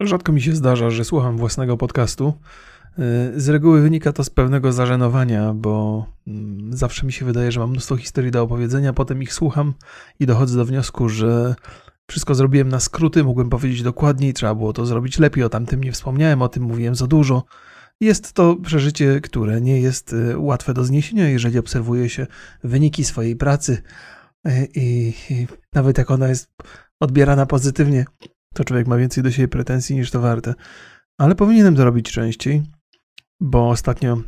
Rzadko mi się zdarza, że słucham własnego podcastu. Y, z reguły wynika to z pewnego zażenowania, bo mm, zawsze mi się wydaje, że mam mnóstwo historii do opowiedzenia, potem ich słucham i dochodzę do wniosku, że wszystko zrobiłem na skróty, mógłbym powiedzieć dokładniej, trzeba było to zrobić lepiej, o tamtym nie wspomniałem, o tym mówiłem za dużo. Jest to przeżycie, które nie jest y, łatwe do zniesienia, jeżeli obserwuje się wyniki swojej pracy y, i, i nawet jak ona jest odbierana pozytywnie, to człowiek ma więcej do siebie pretensji niż to warte. Ale powinienem to robić częściej, bo ostatnio,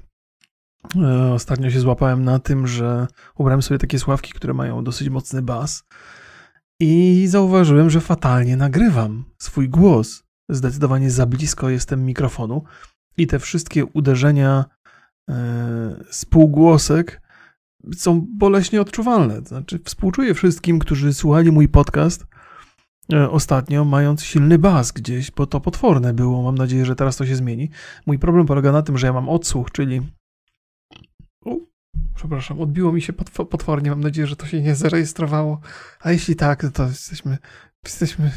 e, ostatnio się złapałem na tym, że ubrałem sobie takie sławki, które mają dosyć mocny bas i zauważyłem, że fatalnie nagrywam swój głos. Zdecydowanie za blisko jestem mikrofonu i te wszystkie uderzenia e, spółgłosek są boleśnie odczuwalne. Znaczy, współczuję wszystkim, którzy słuchali mój podcast ostatnio, mając silny bas gdzieś, bo to potworne było. Mam nadzieję, że teraz to się zmieni. Mój problem polega na tym, że ja mam odsłuch, czyli. U, przepraszam, odbiło mi się potwornie. Mam nadzieję, że to się nie zarejestrowało. A jeśli tak, to jesteśmy. Jesteśmy.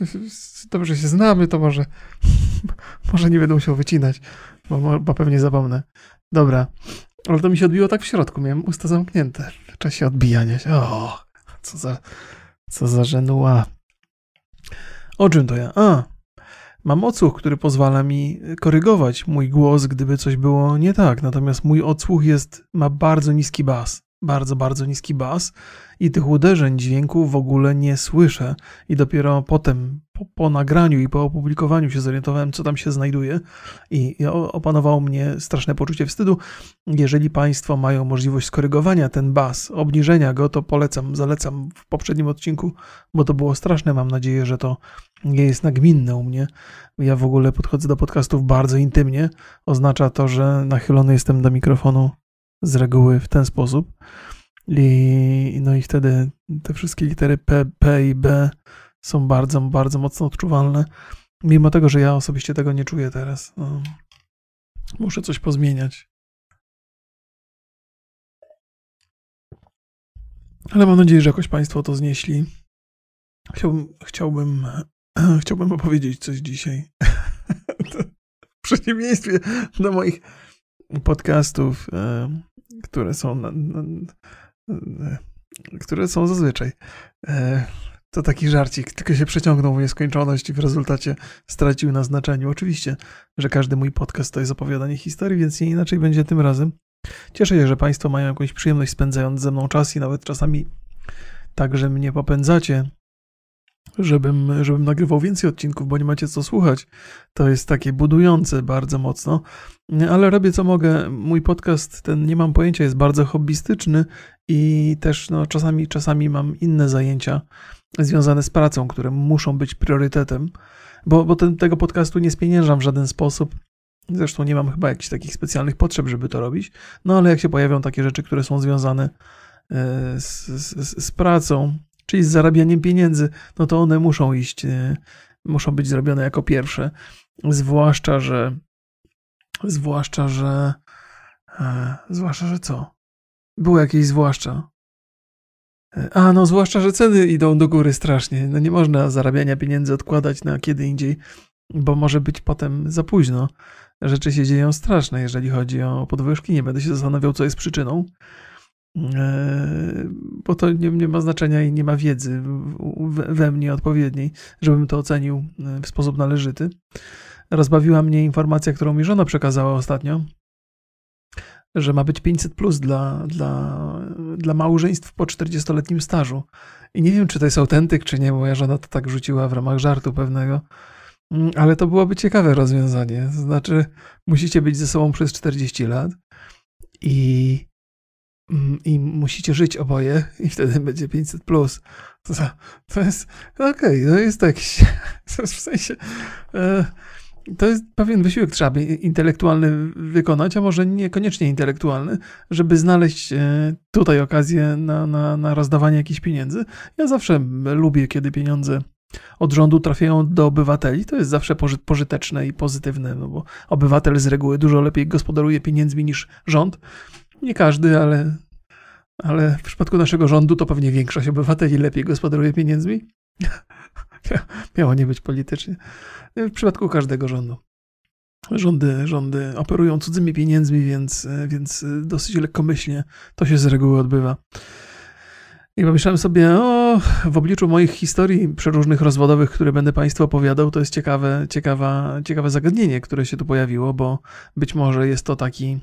Dobrze się znamy, to może. Może nie będę musiał wycinać, bo, bo pewnie zapomnę. Dobra. Ale to mi się odbiło tak w środku. Miałem usta zamknięte w czasie odbijania się. O, co za. Co za żenuła. O czym to ja? A, mam odsłuch, który pozwala mi korygować mój głos, gdyby coś było nie tak. Natomiast mój odsłuch jest, ma bardzo niski bas. Bardzo, bardzo niski bas i tych uderzeń dźwięku w ogóle nie słyszę. I dopiero potem, po, po, nagraniu i po opublikowaniu się zorientowałem, co tam się znajduje, i, opanowało mnie straszne poczucie wstydu. Jeżeli Państwo mają możliwość skorygowania ten bas, obniżenia go, to polecam, zalecam w poprzednim odcinku, bo to było straszne. Mam nadzieję, że to nie jest nagminne u mnie. Ja w ogóle podchodzę do podcastów bardzo intymnie. Oznacza to, że nachylony jestem do mikrofonu z reguły w ten sposób. I, no i wtedy te wszystkie litery P, P i B są bardzo, bardzo mocno odczuwalne. Mimo tego, że ja osobiście tego nie czuję teraz. No, muszę coś pozmieniać. Ale mam nadzieję, że jakoś Państwo to znieśli. Chciałbym, chciałbym, chciałbym opowiedzieć coś dzisiaj. w przeciwieństwie do moich podcastów, e, które są na, na, które są zazwyczaj. To taki żarcik, tylko się przeciągnął w nieskończoność i w rezultacie stracił na znaczeniu. Oczywiście, że każdy mój podcast to jest opowiadanie historii, więc nie inaczej będzie tym razem. Cieszę się, że Państwo mają jakąś przyjemność spędzając ze mną czas i nawet czasami także mnie popędzacie żebym, żebym nagrywał więcej odcinków, bo nie macie co słuchać. To jest takie budujące bardzo mocno, ale robię co mogę. Mój podcast, ten nie mam pojęcia, jest bardzo hobbystyczny i też no, czasami, czasami mam inne zajęcia związane z pracą, które muszą być priorytetem, bo, bo ten, tego podcastu nie spieniężam w żaden sposób. Zresztą nie mam chyba jakichś takich specjalnych potrzeb, żeby to robić. No ale jak się pojawią takie rzeczy, które są związane e, z, z, z pracą, czyli z zarabianiem pieniędzy, no to one muszą iść, e, muszą być zrobione jako pierwsze. Zwłaszcza, że zwłaszcza, że e, zwłaszcza, że co? Było jakieś zwłaszcza. A, no zwłaszcza, że ceny idą do góry strasznie. No nie można zarabiania pieniędzy odkładać na kiedy indziej, bo może być potem za późno. Rzeczy się dzieją straszne, jeżeli chodzi o podwyżki. Nie będę się zastanawiał, co jest przyczyną. E, bo to nie, nie, ma znaczenia i nie ma wiedzy we mnie odpowiedniej, żebym to ocenił e, w sposób należyty. Rozbawiła mnie informacja, którą mi żona przekazała ostatnio, że ma być 500 plus dla, dla, dla małżeństw po 40-letnim stażu. I nie wiem, czy to jest autentyk, czy nie, bo moja żona to tak rzuciła w ramach żartu pewnego. Mm, ale to byłoby ciekawe rozwiązanie. Znaczy, musicie być ze sobą przez 40 lat i Mm, i musicie żyć oboje i wtedy będzie 500 plus. To, to jest okej, okay, to jest jakiś w sensie e, to jest pewien wysiłek trzeba intelektualny wykonać, a może niekoniecznie intelektualny, żeby znaleźć e, tutaj okazję na, na, na rozdawanie jakichś pieniędzy. Ja zawsze lubię, kiedy pieniądze od rządu trafiają do obywateli. To jest zawsze pożyteczne i pozytywne, no bo obywatel z reguły dużo lepiej gospodaruje pieniędzmi niż rząd. Nie każdy, ale, ale w przypadku naszego rządu to pewnie większość obywateli lepiej gospodaruje pieniędzmi. Miało nie być politycznie. W przypadku każdego rządu. Rządy, rządy operują cudzymi pieniędzmi, więc, więc dosyć lekkomyślnie to się z reguły odbywa. I pomyślałem sobie, o, w obliczu moich historii przeróżnych rozwodowych, które będę Państwu opowiadał, to jest ciekawe, ciekawa, ciekawe zagadnienie, które się tu pojawiło, bo być może jest to taki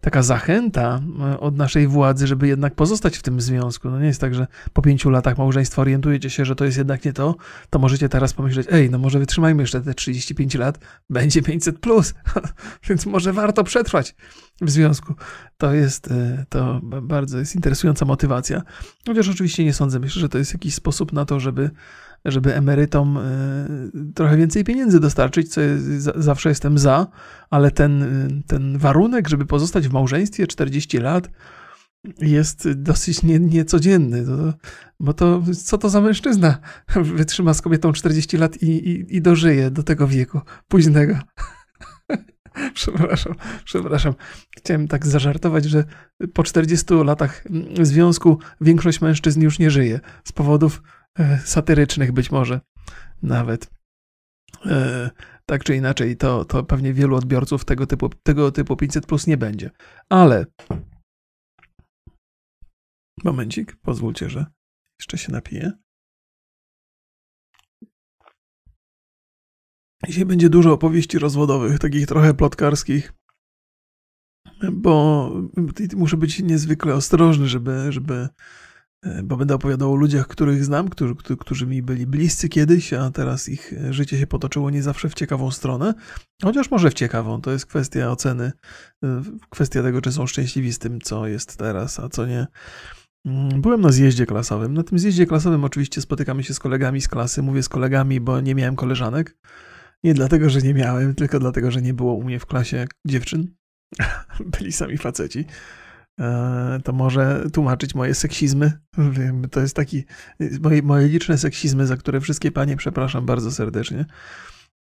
taka zachęta e, od naszej władzy, żeby jednak pozostać w tym związku. No nie jest tak, że po pięciu latach małżeństwa orientujecie się, że to jest jednak nie to, to możecie teraz pomyśleć, ej, no może wytrzymajmy jeszcze te 35 lat, będzie 500 plus, więc może warto przetrwać w związku. To jest, e, to bardzo jest interesująca motywacja. Chociaż oczywiście nie sądzę, myślę, że to jest jakiś sposób na to, żeby żeby emerytom e, trochę więcej pieniędzy dostarczyć, co jest, zawsze jestem za, ale ten, ten warunek, żeby pozostać w małżeństwie 40 lat, jest dosyć nie, niecodzienny. To, bo to co to za mężczyzna wytrzyma z kobietą 40 lat i, i, i dożyje do tego wieku późnego. przepraszam, przepraszam. Chciałem tak zażartować, że po 40 latach związku większość mężczyzn już nie żyje z powodów E, satyrycznych być może nawet. E, tak czy inaczej, to, to pewnie wielu odbiorców tego typu, tego typu 500 plus nie będzie. Ale. Momencik, pozwólcie, że jeszcze się napiję. Dzisiaj będzie dużo opowieści rozwodowych, takich trochę plotkarskich, bo muszę być niezwykle ostrożny, żeby, żeby E, bo będę opowiadał o ludziach, których znam, którzy, którzy mi byli bliscy kiedyś, a teraz ich życie się potoczyło nie zawsze w ciekawą stronę, chociaż może w ciekawą. To jest kwestia oceny, e, kwestia tego, czy są szczęśliwi z tym, co jest teraz, a co nie. Mm, byłem na zjeździe klasowym. Na tym zjeździe klasowym oczywiście spotykamy się z kolegami z klasy. Mówię z kolegami, bo nie miałem koleżanek. Nie dlatego, że nie miałem, tylko dlatego, że nie było u mnie w klasie dziewczyn. Byli sami faceci. E, to może tłumaczyć moje seksizmy. To jest taki, moje, moje liczne seksizmy, za które wszystkie panie przepraszam bardzo serdecznie.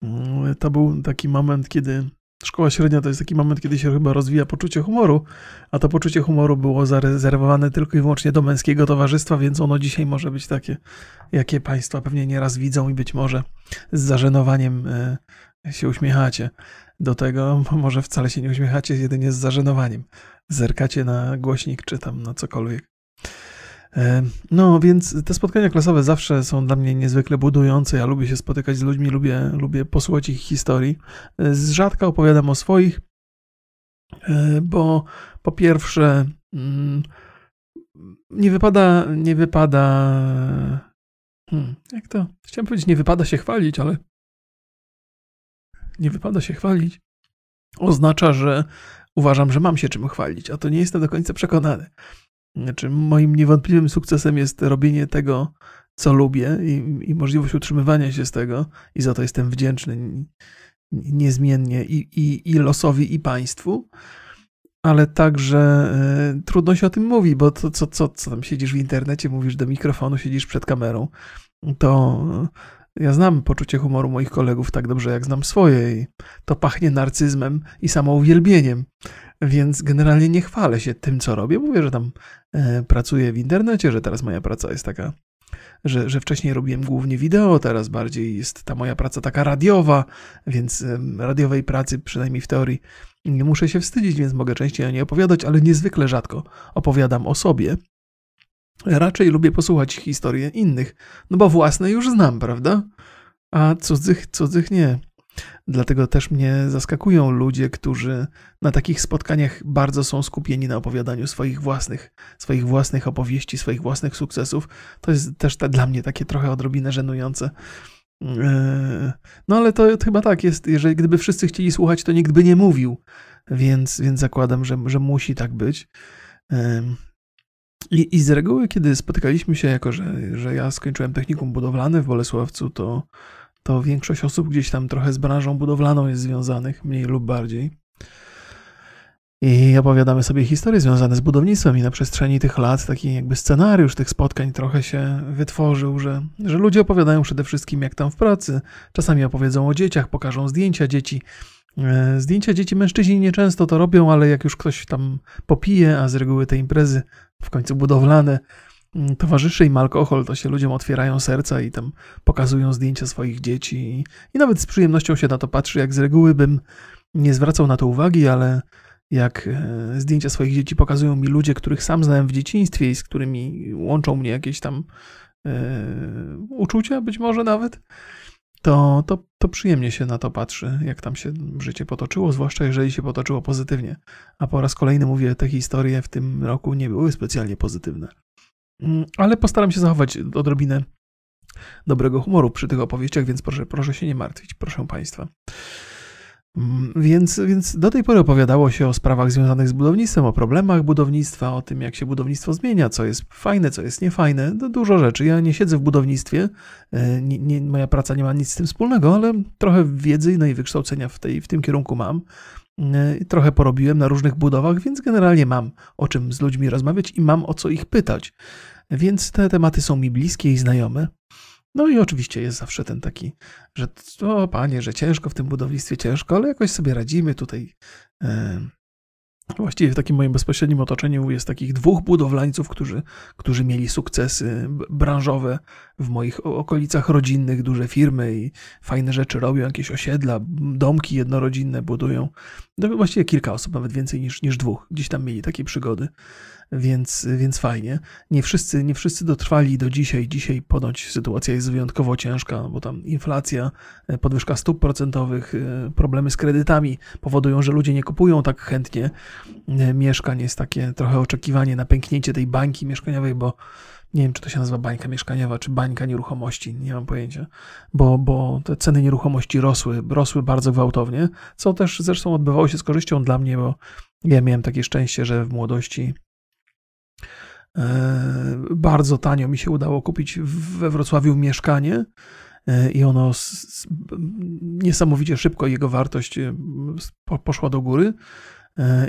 Mm, to był taki moment, kiedy szkoła średnia to jest taki moment, kiedy się chyba rozwija poczucie humoru, a to poczucie humoru było zarezerwowane tylko i wyłącznie do męskiego towarzystwa, więc ono dzisiaj może być takie, jakie państwa pewnie nieraz widzą i być może z zażenowaniem e, się uśmiechacie do tego, może wcale się nie uśmiechacie, jedynie z zażenowaniem zerkacie na głośnik czy tam na cokolwiek. E, no, więc te spotkania klasowe zawsze są dla mnie niezwykle budujące. Ja lubię się spotykać z ludźmi, lubię, lubię posłuchać ich historii. E, z rzadka opowiadam o swoich, e, bo po pierwsze, mm, nie wypada, nie wypada. Hmm, jak to? Chciałem powiedzieć, nie wypada się chwalić, ale nie wypada się chwalić. Oznacza, że uważam, że mam się czym chwalić, a to nie jestem do końca przekonany. Znaczy, moim niewątpliwym sukcesem jest robienie tego, co lubię i, i możliwość utrzymywania się z tego, i za to jestem wdzięczny niezmiennie i, i, i losowi, i państwu, ale także y, trudno się o tym mówi, bo to, co, co, co tam siedzisz w internecie, mówisz do mikrofonu, siedzisz przed kamerą, to ja znam poczucie humoru moich kolegów tak dobrze, jak znam swoje i to pachnie narcyzmem i samouwielbieniem. Więc generalnie nie chwalę się tym, co robię. Mówię, że tam e, pracuję w internecie, że teraz moja praca jest taka, że, że wcześniej robiłem głównie wideo, teraz bardziej jest ta moja praca taka radiowa, więc e, radiowej pracy, przynajmniej w teorii, nie muszę się wstydzić, więc mogę częściej o niej opowiadać, ale niezwykle rzadko opowiadam o sobie. Raczej lubię posłuchać historii innych, no bo własne już znam, prawda? A cudzych, cudzych nie. Dlatego też mnie zaskakują ludzie, którzy na takich spotkaniach bardzo są skupieni na opowiadaniu swoich własnych, swoich własnych opowieści, swoich własnych sukcesów. To jest też ta, dla mnie takie trochę odrobinę żenujące. Eee, no ale to chyba tak jest, jeżeli gdyby wszyscy chcieli słuchać, to nikt by nie mówił, więc, więc zakładam, że, że musi tak być. I, I z reguły, kiedy spotykaliśmy się, jako że, że ja skończyłem technikum budowlane w Bolesławcu, to, to większość osób gdzieś tam trochę z branżą budowlaną jest związanych, mniej lub bardziej. I opowiadamy sobie historie związane z budownictwem i na przestrzeni tych lat taki jakby scenariusz tych spotkań trochę się wytworzył, że, że ludzie opowiadają przede wszystkim jak tam w pracy. Czasami opowiedzą o dzieciach, pokażą zdjęcia dzieci, E, zdjęcia dzieci mężczyźni nieczęsto to robią, ale jak już ktoś tam popije, a z reguły te imprezy w końcu budowlane mm, towarzyszy im alkohol, to się ludziom otwierają serca i tam pokazują zdjęcia swoich dzieci i, nawet z przyjemnością się na to patrzy, jak z reguły bym nie zwracał na to uwagi, ale jak e, zdjęcia swoich dzieci pokazują mi ludzie, których sam znałem w dzieciństwie i z którymi łączą mnie jakieś tam e, uczucia, być może nawet, to, to, to przyjemnie się na to patrzy, jak tam się życie potoczyło, zwłaszcza jeżeli się potoczyło pozytywnie. A po raz kolejny mówię, te historie w tym roku nie były specjalnie pozytywne. Mm, ale postaram się zachować odrobinę dobrego humoru przy tych opowieściach, więc proszę, proszę się nie martwić, proszę Państwa. Mm, więc, więc do tej pory opowiadało się o sprawach związanych z budownictwem, o problemach budownictwa, o tym, jak się budownictwo zmienia, co jest fajne, co jest niefajne. No, dużo rzeczy. Ja nie siedzę w budownictwie, e, nie, nie, moja praca nie ma nic z tym wspólnego, ale trochę wiedzy no i wykształcenia w, tej, w tym kierunku mam. E, trochę porobiłem na różnych budowach, więc generalnie mam o czym z ludźmi rozmawiać i mam o co ich pytać. Więc te tematy są mi bliskie i znajome. No i oczywiście jest zawsze ten taki, że o panie, że ciężko w tym budownictwie, ciężko, ale jakoś sobie radzimy tutaj. E, właściwie w takim moim bezpośrednim otoczeniu jest takich dwóch budowlańców, którzy, którzy mieli sukcesy branżowe w moich okolicach rodzinnych, duże firmy i fajne rzeczy robią, jakieś osiedla, domki jednorodzinne budują. No, właściwie kilka osób, nawet więcej niż, niż dwóch, gdzieś tam mieli takie przygody więc, więc fajnie. Nie wszyscy, nie wszyscy dotrwali do dzisiaj. Dzisiaj ponoć sytuacja jest wyjątkowo ciężka, bo tam inflacja, e, podwyżka stóp procentowych, e, problemy z kredytami powodują, że ludzie nie kupują tak chętnie e, mieszkań. Jest takie trochę oczekiwanie na pęknięcie tej bańki mieszkaniowej, bo nie wiem, czy to się nazywa bańka mieszkaniowa, czy bańka nieruchomości, nie mam pojęcia, bo, bo te ceny nieruchomości rosły, rosły bardzo gwałtownie, co też zresztą odbywało się z korzyścią dla mnie, bo ja miałem takie szczęście, że w młodości E, bardzo tanio mi się udało kupić we Wrocławiu mieszkanie e, i ono niesamowicie szybko, jego wartość e, poszła do góry.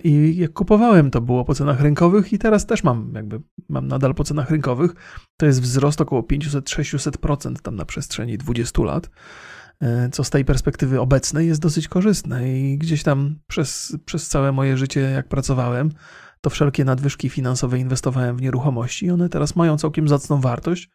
I jak kupowałem, to było po cenach rynkowych, i teraz też mam, jakby mam nadal po cenach rynkowych. To jest wzrost około 500-600% tam na przestrzeni 20 lat, co z tej perspektywy obecnej jest dosyć korzystne. I gdzieś tam przez, przez całe moje życie, jak pracowałem, to wszelkie nadwyżki finansowe inwestowałem w nieruchomości i one teraz mają całkiem zacną wartość.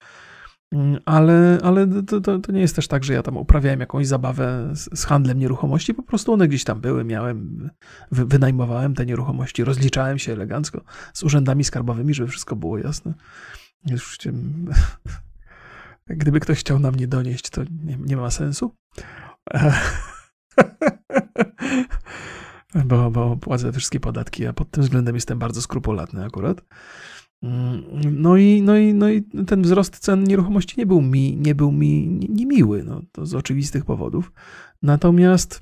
Mm, ale, ale to, to, to, nie jest też tak, że ja tam uprawiałem jakąś zabawę z, z, handlem nieruchomości, po prostu one gdzieś tam były, miałem, wy, wynajmowałem te nieruchomości, rozliczałem się elegancko z urzędami skarbowymi, żeby wszystko było jasne. Już, gdyby ktoś chciał na mnie donieść, to nie, nie ma sensu. bo, bo płacę wszystkie podatki, a pod tym względem jestem bardzo skrupulatny akurat. Mm, no i, no, i, no i ten wzrost cen nieruchomości nie był mi, nie był mi niemiły, no, to z oczywistych powodów. Natomiast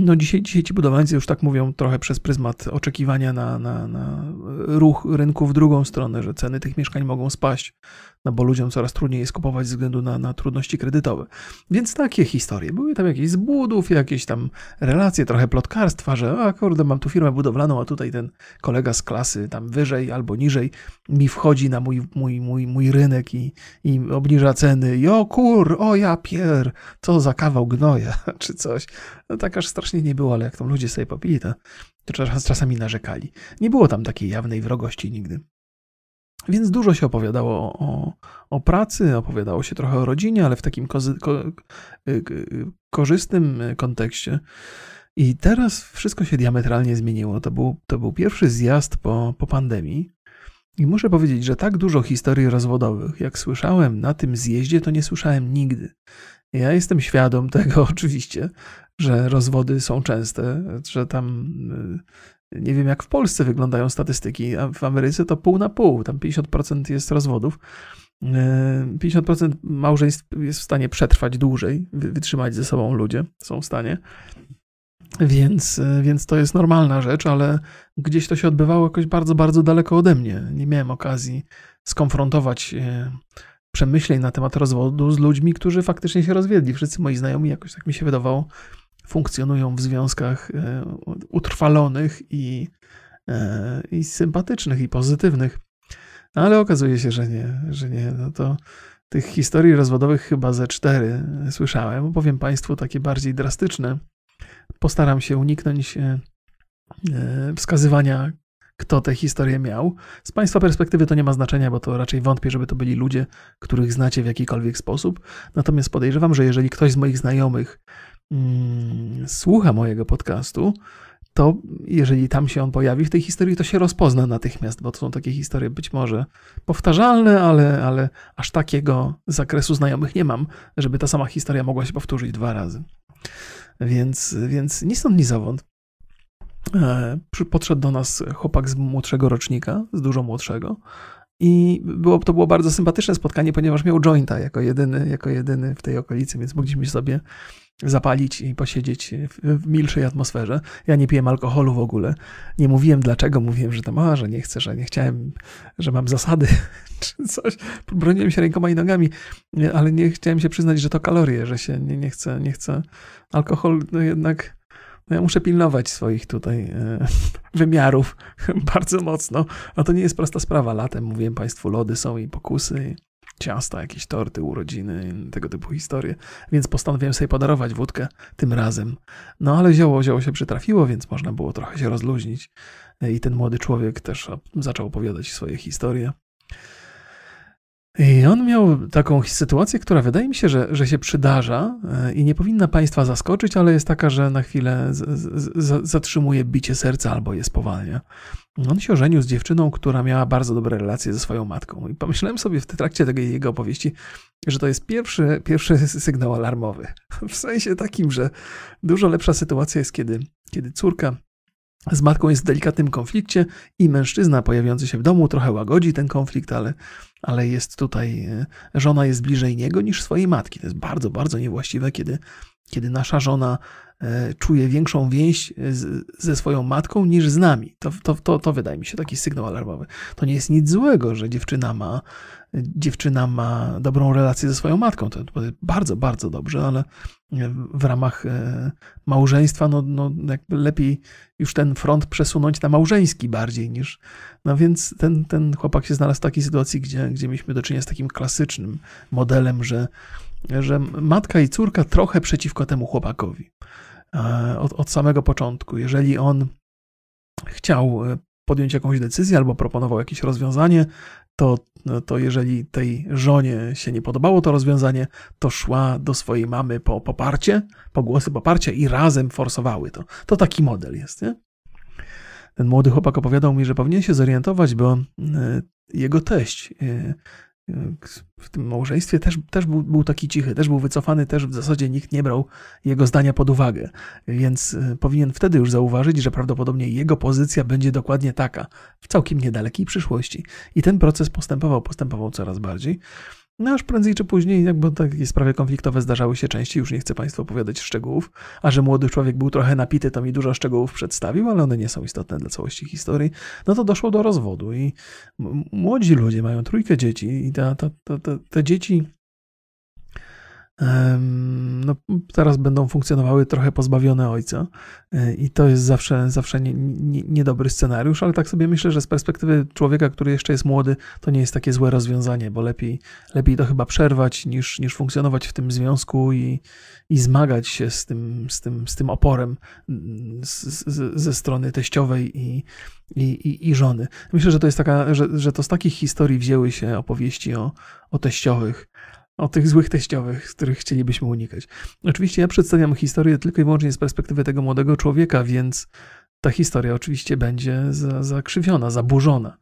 no dzisiaj, dzisiaj ci budowlańcy już tak mówią trochę przez pryzmat oczekiwania na, na, na ruch rynku w drugą stronę, że ceny tych mieszkań mogą spaść, no bo ludziom coraz trudniej jest kupować ze względu na, na trudności kredytowe. Więc takie historie. Były tam jakieś zbudów, jakieś tam relacje, trochę plotkarstwa, że a kurde, mam tu firmę budowlaną, a tutaj ten kolega z klasy tam wyżej albo niżej mi wchodzi na mój, mój, mój, mój rynek i, i obniża ceny. I o kur, o ja pier, co za kawał gnoja, czy coś. No tak aż strasznie nie było, ale jak tam ludzie sobie popili, to, to czasami narzekali. Nie było tam takiej jawnej wrogości nigdy. Więc dużo się opowiadało o, o, pracy, opowiadało się trochę o rodzinie, ale w takim kozy, ko, y, korzystnym kontekście. I teraz wszystko się diametralnie zmieniło. To był, to był pierwszy zjazd po, po pandemii. I muszę powiedzieć, że tak dużo historii rozwodowych, jak słyszałem na tym zjeździe, to nie słyszałem nigdy. Ja jestem świadom tego oczywiście, że rozwody są częste, że tam y, nie wiem jak w Polsce wyglądają statystyki, a w Ameryce to pół na pół, tam 50% jest rozwodów. 50% y, małżeństw jest w stanie przetrwać dłużej, wytrzymać ze sobą ludzie są w stanie. Więc, y, więc to jest normalna rzecz, ale gdzieś to się odbywało jakoś bardzo, bardzo daleko ode mnie. Nie miałem okazji skonfrontować przemyśleń na temat rozwodu z ludźmi, którzy faktycznie się rozwiedli. Wszyscy moi znajomi, jakoś tak mi się wydawało, funkcjonują w związkach e, utrwalonych i, e, i sympatycznych i pozytywnych. Ale okazuje się, że nie, że nie. No to tych historii rozwodowych chyba ze cztery słyszałem. Powiem Państwu takie bardziej drastyczne. Postaram się uniknąć e, wskazywania kto tę historię miał. Z Państwa perspektywy to nie ma znaczenia, bo to raczej wątpię, żeby to byli ludzie, których znacie w jakikolwiek sposób. Natomiast podejrzewam, że jeżeli ktoś z moich znajomych mm, słucha mojego podcastu, to jeżeli tam się on pojawi w tej historii, to się rozpozna natychmiast, bo to są takie historie być może powtarzalne, ale, ale aż takiego zakresu znajomych nie mam, żeby ta sama historia mogła się powtórzyć dwa razy. Więc, więc ni stąd, ni zowąd. E, podszedł do nas chłopak z młodszego rocznika, z dużo młodszego. I było, to było bardzo sympatyczne spotkanie, ponieważ miał jointa jako jedyny, jako jedyny w tej okolicy, więc mogliśmy sobie zapalić i posiedzieć w milszej atmosferze. Ja nie piłem alkoholu w ogóle. Nie mówiłem dlaczego, mówiłem, że tam, a, że nie chcę, że nie chciałem, że mam zasady czy coś. Broniłem się rękoma i nogami, ale nie chciałem się przyznać, że to kalorie, że się nie, nie chcę, nie chcę. Alkohol no jednak no ja muszę pilnować swoich tutaj e, wymiarów bardzo mocno, a to nie jest prosta sprawa. Latem, mówiłem Państwu, lody są i pokusy, ciasta, jakieś torty, urodziny, tego typu historie, więc postanowiłem sobie podarować wódkę tym razem. No ale zioło, zioło się przytrafiło, więc można było trochę się rozluźnić i ten młody człowiek też zaczął opowiadać swoje historie. I on miał taką sytuację, która wydaje mi się, że, że się przydarza e, i nie powinna Państwa zaskoczyć, ale jest taka, że na chwilę z, z, zatrzymuje bicie serca albo je spowalnia. On się ożenił z dziewczyną, która miała bardzo dobre relacje ze swoją matką. I pomyślałem sobie w trakcie tej jego opowieści, że to jest pierwszy, pierwszy sygnał alarmowy. W sensie takim, że dużo lepsza sytuacja jest, kiedy, kiedy córka z matką jest w delikatnym konflikcie i mężczyzna pojawiający się w domu trochę łagodzi ten konflikt, ale, ale jest tutaj, e, żona jest bliżej niego niż swojej matki. To jest bardzo, bardzo niewłaściwe, kiedy, kiedy nasza żona e, czuje większą więź z, ze swoją matką niż z nami. To, to, to, to wydaje mi się taki sygnał alarmowy. To nie jest nic złego, że dziewczyna ma dziewczyna ma dobrą relację ze swoją matką. To, to bardzo, bardzo dobrze, ale w ramach e, małżeństwa, no, no jakby lepiej już ten front przesunąć na małżeński bardziej niż. No więc ten, ten chłopak się znalazł w takiej sytuacji, gdzie, gdzie mieliśmy do czynienia z takim klasycznym modelem, że, że matka i córka trochę przeciwko temu chłopakowi. E, od, od samego początku. Jeżeli on chciał e, podjąć jakąś decyzję albo proponował jakieś rozwiązanie, to, to jeżeli tej żonie się nie podobało to rozwiązanie, to szła do swojej mamy po poparcie, po głosy poparcia i razem forsowały to. To taki model jest, nie? Ten młody chłopak opowiadał mi, że powinien się zorientować, bo e, jego teść e, w tym małżeństwie też, też był, był, taki cichy, też był wycofany, też w zasadzie nikt nie brał jego zdania pod uwagę. Więc e, powinien wtedy już zauważyć, że prawdopodobnie jego pozycja będzie dokładnie taka w całkiem niedalekiej przyszłości. I ten proces postępował, postępował coraz bardziej. No aż prędzej czy później, jakby takie sprawy konfliktowe zdarzały się częściej, już nie chcę Państwu opowiadać szczegółów, a że młody człowiek był trochę napity, to mi dużo szczegółów przedstawił, ale one nie są istotne dla całości historii, no to doszło do rozwodu i młodzi ludzie mają trójkę dzieci i ta, ta, ta, te dzieci no, teraz będą funkcjonowały trochę pozbawione ojca e, i to jest zawsze, zawsze nie, nie, niedobry scenariusz, ale tak sobie myślę, że z perspektywy człowieka, który jeszcze jest młody, to nie jest takie złe rozwiązanie, bo lepiej, lepiej to chyba przerwać niż, niż funkcjonować w tym związku i, i zmagać się z tym, z tym, z tym oporem z, z, ze strony teściowej i, i, i, i, żony. Myślę, że to jest taka, że, że to z takich historii wzięły się opowieści o, o teściowych, o tych złych teściowych, z których chcielibyśmy unikać. Oczywiście ja przedstawiam historię tylko i wyłącznie z perspektywy tego młodego człowieka, więc ta historia oczywiście będzie zakrzywiona, zaburzona.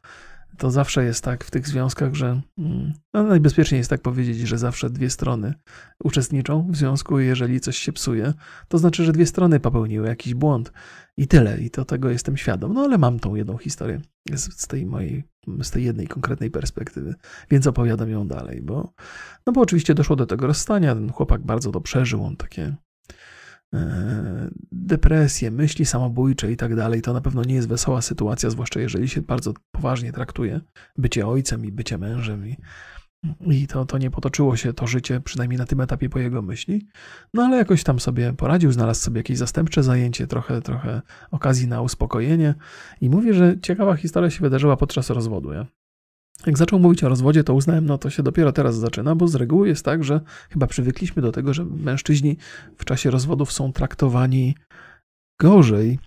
To zawsze jest tak w tych związkach, że mm, no najbezpieczniej jest tak powiedzieć, że zawsze dwie strony uczestniczą w związku jeżeli coś się psuje, to znaczy, że dwie strony popełniły jakiś błąd i tyle. I to tego jestem świadom. No ale mam tą jedną historię z, z tej mojej z tej jednej konkretnej perspektywy, więc opowiadam ją dalej, bo, no bo oczywiście doszło do tego rozstania, ten chłopak bardzo to przeżył, on takie depresje, myśli samobójcze i tak dalej, to na pewno nie jest wesoła sytuacja, zwłaszcza jeżeli się bardzo poważnie traktuje bycie ojcem i bycie mężem i i to, to nie potoczyło się to życie, przynajmniej na tym etapie po jego myśli. No ale jakoś tam sobie poradził, znalazł sobie jakieś zastępcze zajęcie, trochę, trochę okazji na uspokojenie. I mówię, że ciekawa historia się wydarzyła podczas rozwodu. Ja jak zaczął mówić o rozwodzie, to uznałem, no to się dopiero teraz zaczyna, bo z reguły jest tak, że chyba przywykliśmy do tego, że mężczyźni w czasie rozwodów są traktowani gorzej.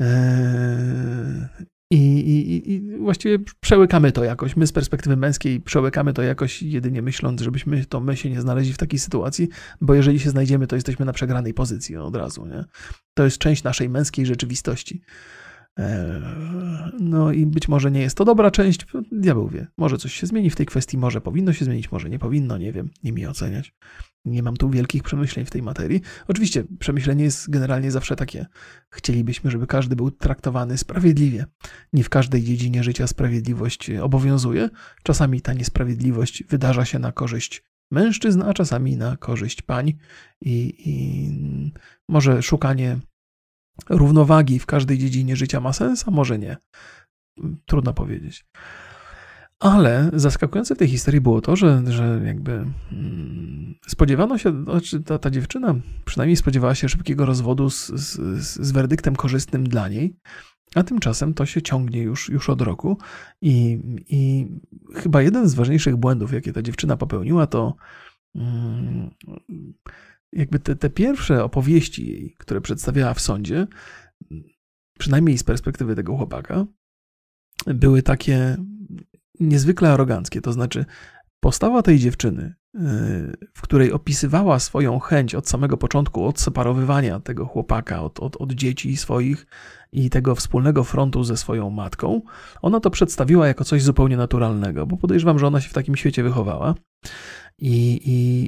Eee, I, i, I, właściwie przełykamy to jakoś. My z perspektywy męskiej przełykamy to jakoś, jedynie myśląc, żebyśmy to my się nie znaleźli w takiej sytuacji, bo jeżeli się znajdziemy, to jesteśmy na przegranej pozycji od razu. Nie? To jest część naszej męskiej rzeczywistości. E, no i być może nie jest to dobra część, diabeł wie. Może coś się zmieni w tej kwestii, może powinno się zmienić, może nie powinno, nie wiem, nie mi oceniać. Nie mam tu wielkich przemyśleń w tej materii. Oczywiście przemyślenie jest generalnie zawsze takie. Chcielibyśmy, żeby każdy był traktowany sprawiedliwie. Nie w każdej dziedzinie życia sprawiedliwość obowiązuje. Czasami ta niesprawiedliwość wydarza się na korzyść mężczyzn, a czasami na korzyść pań. I, i może szukanie równowagi w każdej dziedzinie życia ma sens, a może nie. Trudno powiedzieć. Ale zaskakujące w tej historii było to, że, że jakby mm, spodziewano się, znaczy ta, ta dziewczyna przynajmniej spodziewała się szybkiego rozwodu z, z, z werdyktem korzystnym dla niej, a tymczasem to się ciągnie już, już od roku. I, I chyba jeden z ważniejszych błędów, jakie ta dziewczyna popełniła, to mm, jakby te, te pierwsze opowieści jej, które przedstawiała w sądzie, przynajmniej z perspektywy tego chłopaka, były takie niezwykle aroganckie. To znaczy, postawa tej dziewczyny, y, w której opisywała swoją chęć od samego początku odseparowywania tego chłopaka od, od, od dzieci swoich i tego wspólnego frontu ze swoją matką, ona to przedstawiła jako coś zupełnie naturalnego, bo podejrzewam, że ona się w takim świecie wychowała i,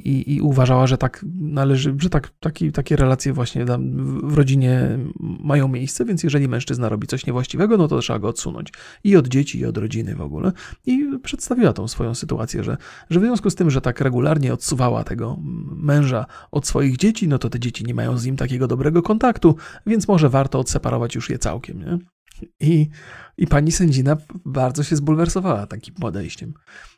i, i, uważała, że tak należy, że tak, taki, takie relacje właśnie w rodzinie mają miejsce, więc jeżeli mężczyzna robi coś niewłaściwego, no to trzeba go odsunąć. I od dzieci, i od rodziny w ogóle. I przedstawiła tą swoją sytuację, że, że w związku z tym, że tak regularnie odsuwała tego męża od swoich dzieci, no to te dzieci nie mają z nim takiego dobrego kontaktu, więc może warto odseparować już je całkiem. Nie? I, I pani sędzina bardzo się zbulwersowała takim podejściem,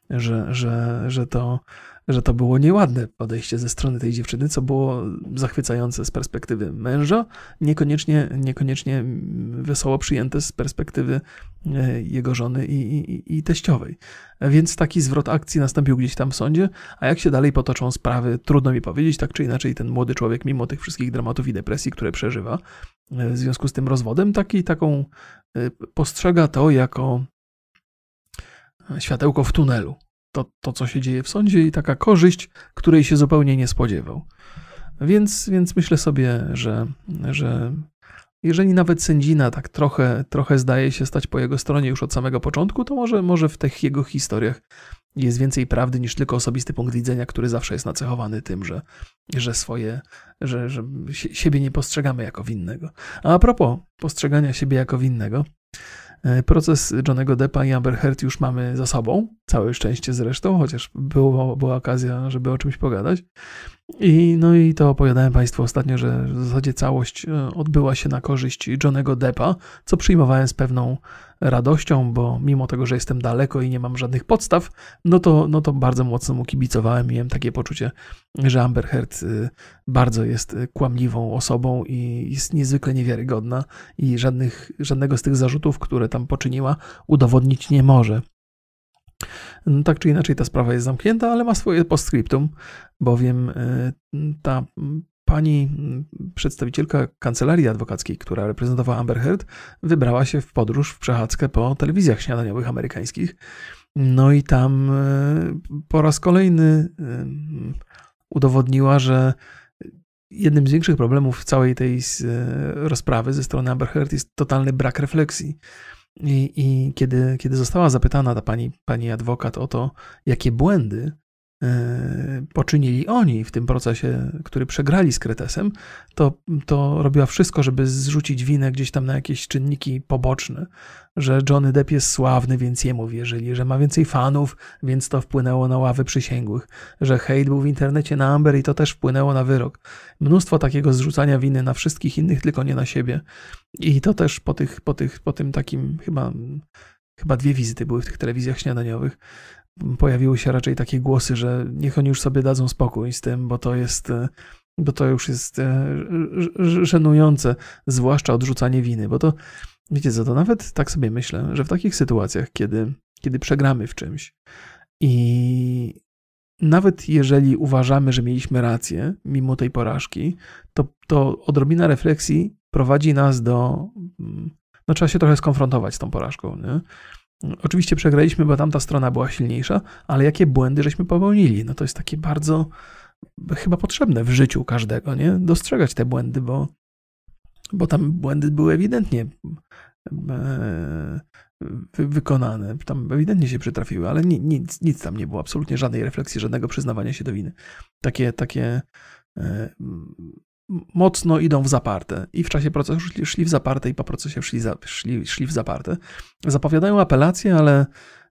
że, że, że to że to było nieładne podejście ze strony tej dziewczyny, co było zachwycające z perspektywy męża, niekoniecznie, niekoniecznie wesoło przyjęte z perspektywy e, jego żony i, i, i teściowej. Więc taki zwrot akcji nastąpił gdzieś tam w sądzie, a jak się dalej potoczą sprawy, trudno mi powiedzieć, tak czy inaczej ten młody człowiek, mimo tych wszystkich dramatów i depresji, które przeżywa e, w związku z tym rozwodem, taki, taką e, postrzega to jako światełko w tunelu to, to, co się dzieje w sądzie i taka korzyść, której się zupełnie nie spodziewał. Więc, więc myślę sobie, że, że jeżeli nawet sędzina tak trochę, trochę zdaje się stać po jego stronie już od samego początku, to może, może w tych jego historiach jest więcej prawdy niż tylko osobisty punkt widzenia, który zawsze jest nacechowany tym, że, że swoje, że, że siebie nie postrzegamy jako winnego. A, a propos postrzegania siebie jako winnego, proces Johnego Deppa i Amber Heard już mamy za sobą, całe szczęście zresztą, chociaż było, była okazja, żeby o czymś pogadać. I, no i to opowiadałem Państwu ostatnio, że w zasadzie całość e, odbyła się na korzyść Johnego Deppa, co przyjmowałem z pewną radością, bo mimo tego, że jestem daleko i nie mam żadnych podstaw, no to, no to bardzo mocno mu kibicowałem. Miałem takie poczucie, że Amber Heard y, bardzo jest kłamliwą osobą i jest niezwykle niewiarygodna i żadnych, żadnego z tych zarzutów, które tam poczyniła, udowodnić nie może. No, tak czy inaczej ta sprawa jest zamknięta, ale ma swoje postscriptum, bowiem y, ta pani przedstawicielka kancelarii adwokackiej, która reprezentowała Amber Heard, wybrała się w podróż, w przechadzkę po telewizjach śniadaniowych amerykańskich. No i tam y, po raz kolejny y, udowodniła, że jednym z większych problemów całej tej rozprawy ze strony Amber Heard jest totalny brak refleksji. I, I, kiedy, kiedy została zapytana ta pani, pani adwokat o to, jakie błędy E, poczynili oni w tym procesie, który przegrali z Kretesem, to, to robiła wszystko, żeby zrzucić winę gdzieś tam na jakieś czynniki poboczne, że Johnny Depp jest sławny, więc jemu wierzyli, że ma więcej fanów, więc to wpłynęło na ławy przysięgłych, że hejt był w internecie na Amber i to też wpłynęło na wyrok. Mnóstwo takiego zrzucania winy na wszystkich innych, tylko nie na siebie. I to też po, tych, po, tych, po tym takim chyba chyba dwie wizyty były w tych telewizjach śniadaniowych, pojawiły się raczej takie głosy, że niech oni już sobie dadzą spokój z tym, bo to jest, e, bo to już jest e, żenujące, zwłaszcza odrzucanie winy, bo to, wiecie co, to nawet tak sobie myślę, że w takich sytuacjach, kiedy, kiedy przegramy w czymś i nawet jeżeli uważamy, że mieliśmy rację, mimo tej porażki, to, to odrobina refleksji prowadzi nas do mm, no trzeba się trochę skonfrontować z tą porażką. Nie? Oczywiście przegraliśmy, bo tamta strona była silniejsza, ale jakie błędy żeśmy popełnili? No to jest takie bardzo chyba potrzebne w życiu każdego, nie? Dostrzegać te błędy, bo, bo tam błędy były ewidentnie e, wykonane, tam ewidentnie się przytrafiły, ale nic, nic tam nie było, absolutnie żadnej refleksji, żadnego przyznawania się do winy. Takie, takie e, mocno idą w zaparte i w czasie procesu szli, szli w zaparte i po procesie szli, za, szli, szli w zaparte. Zapowiadają apelację, ale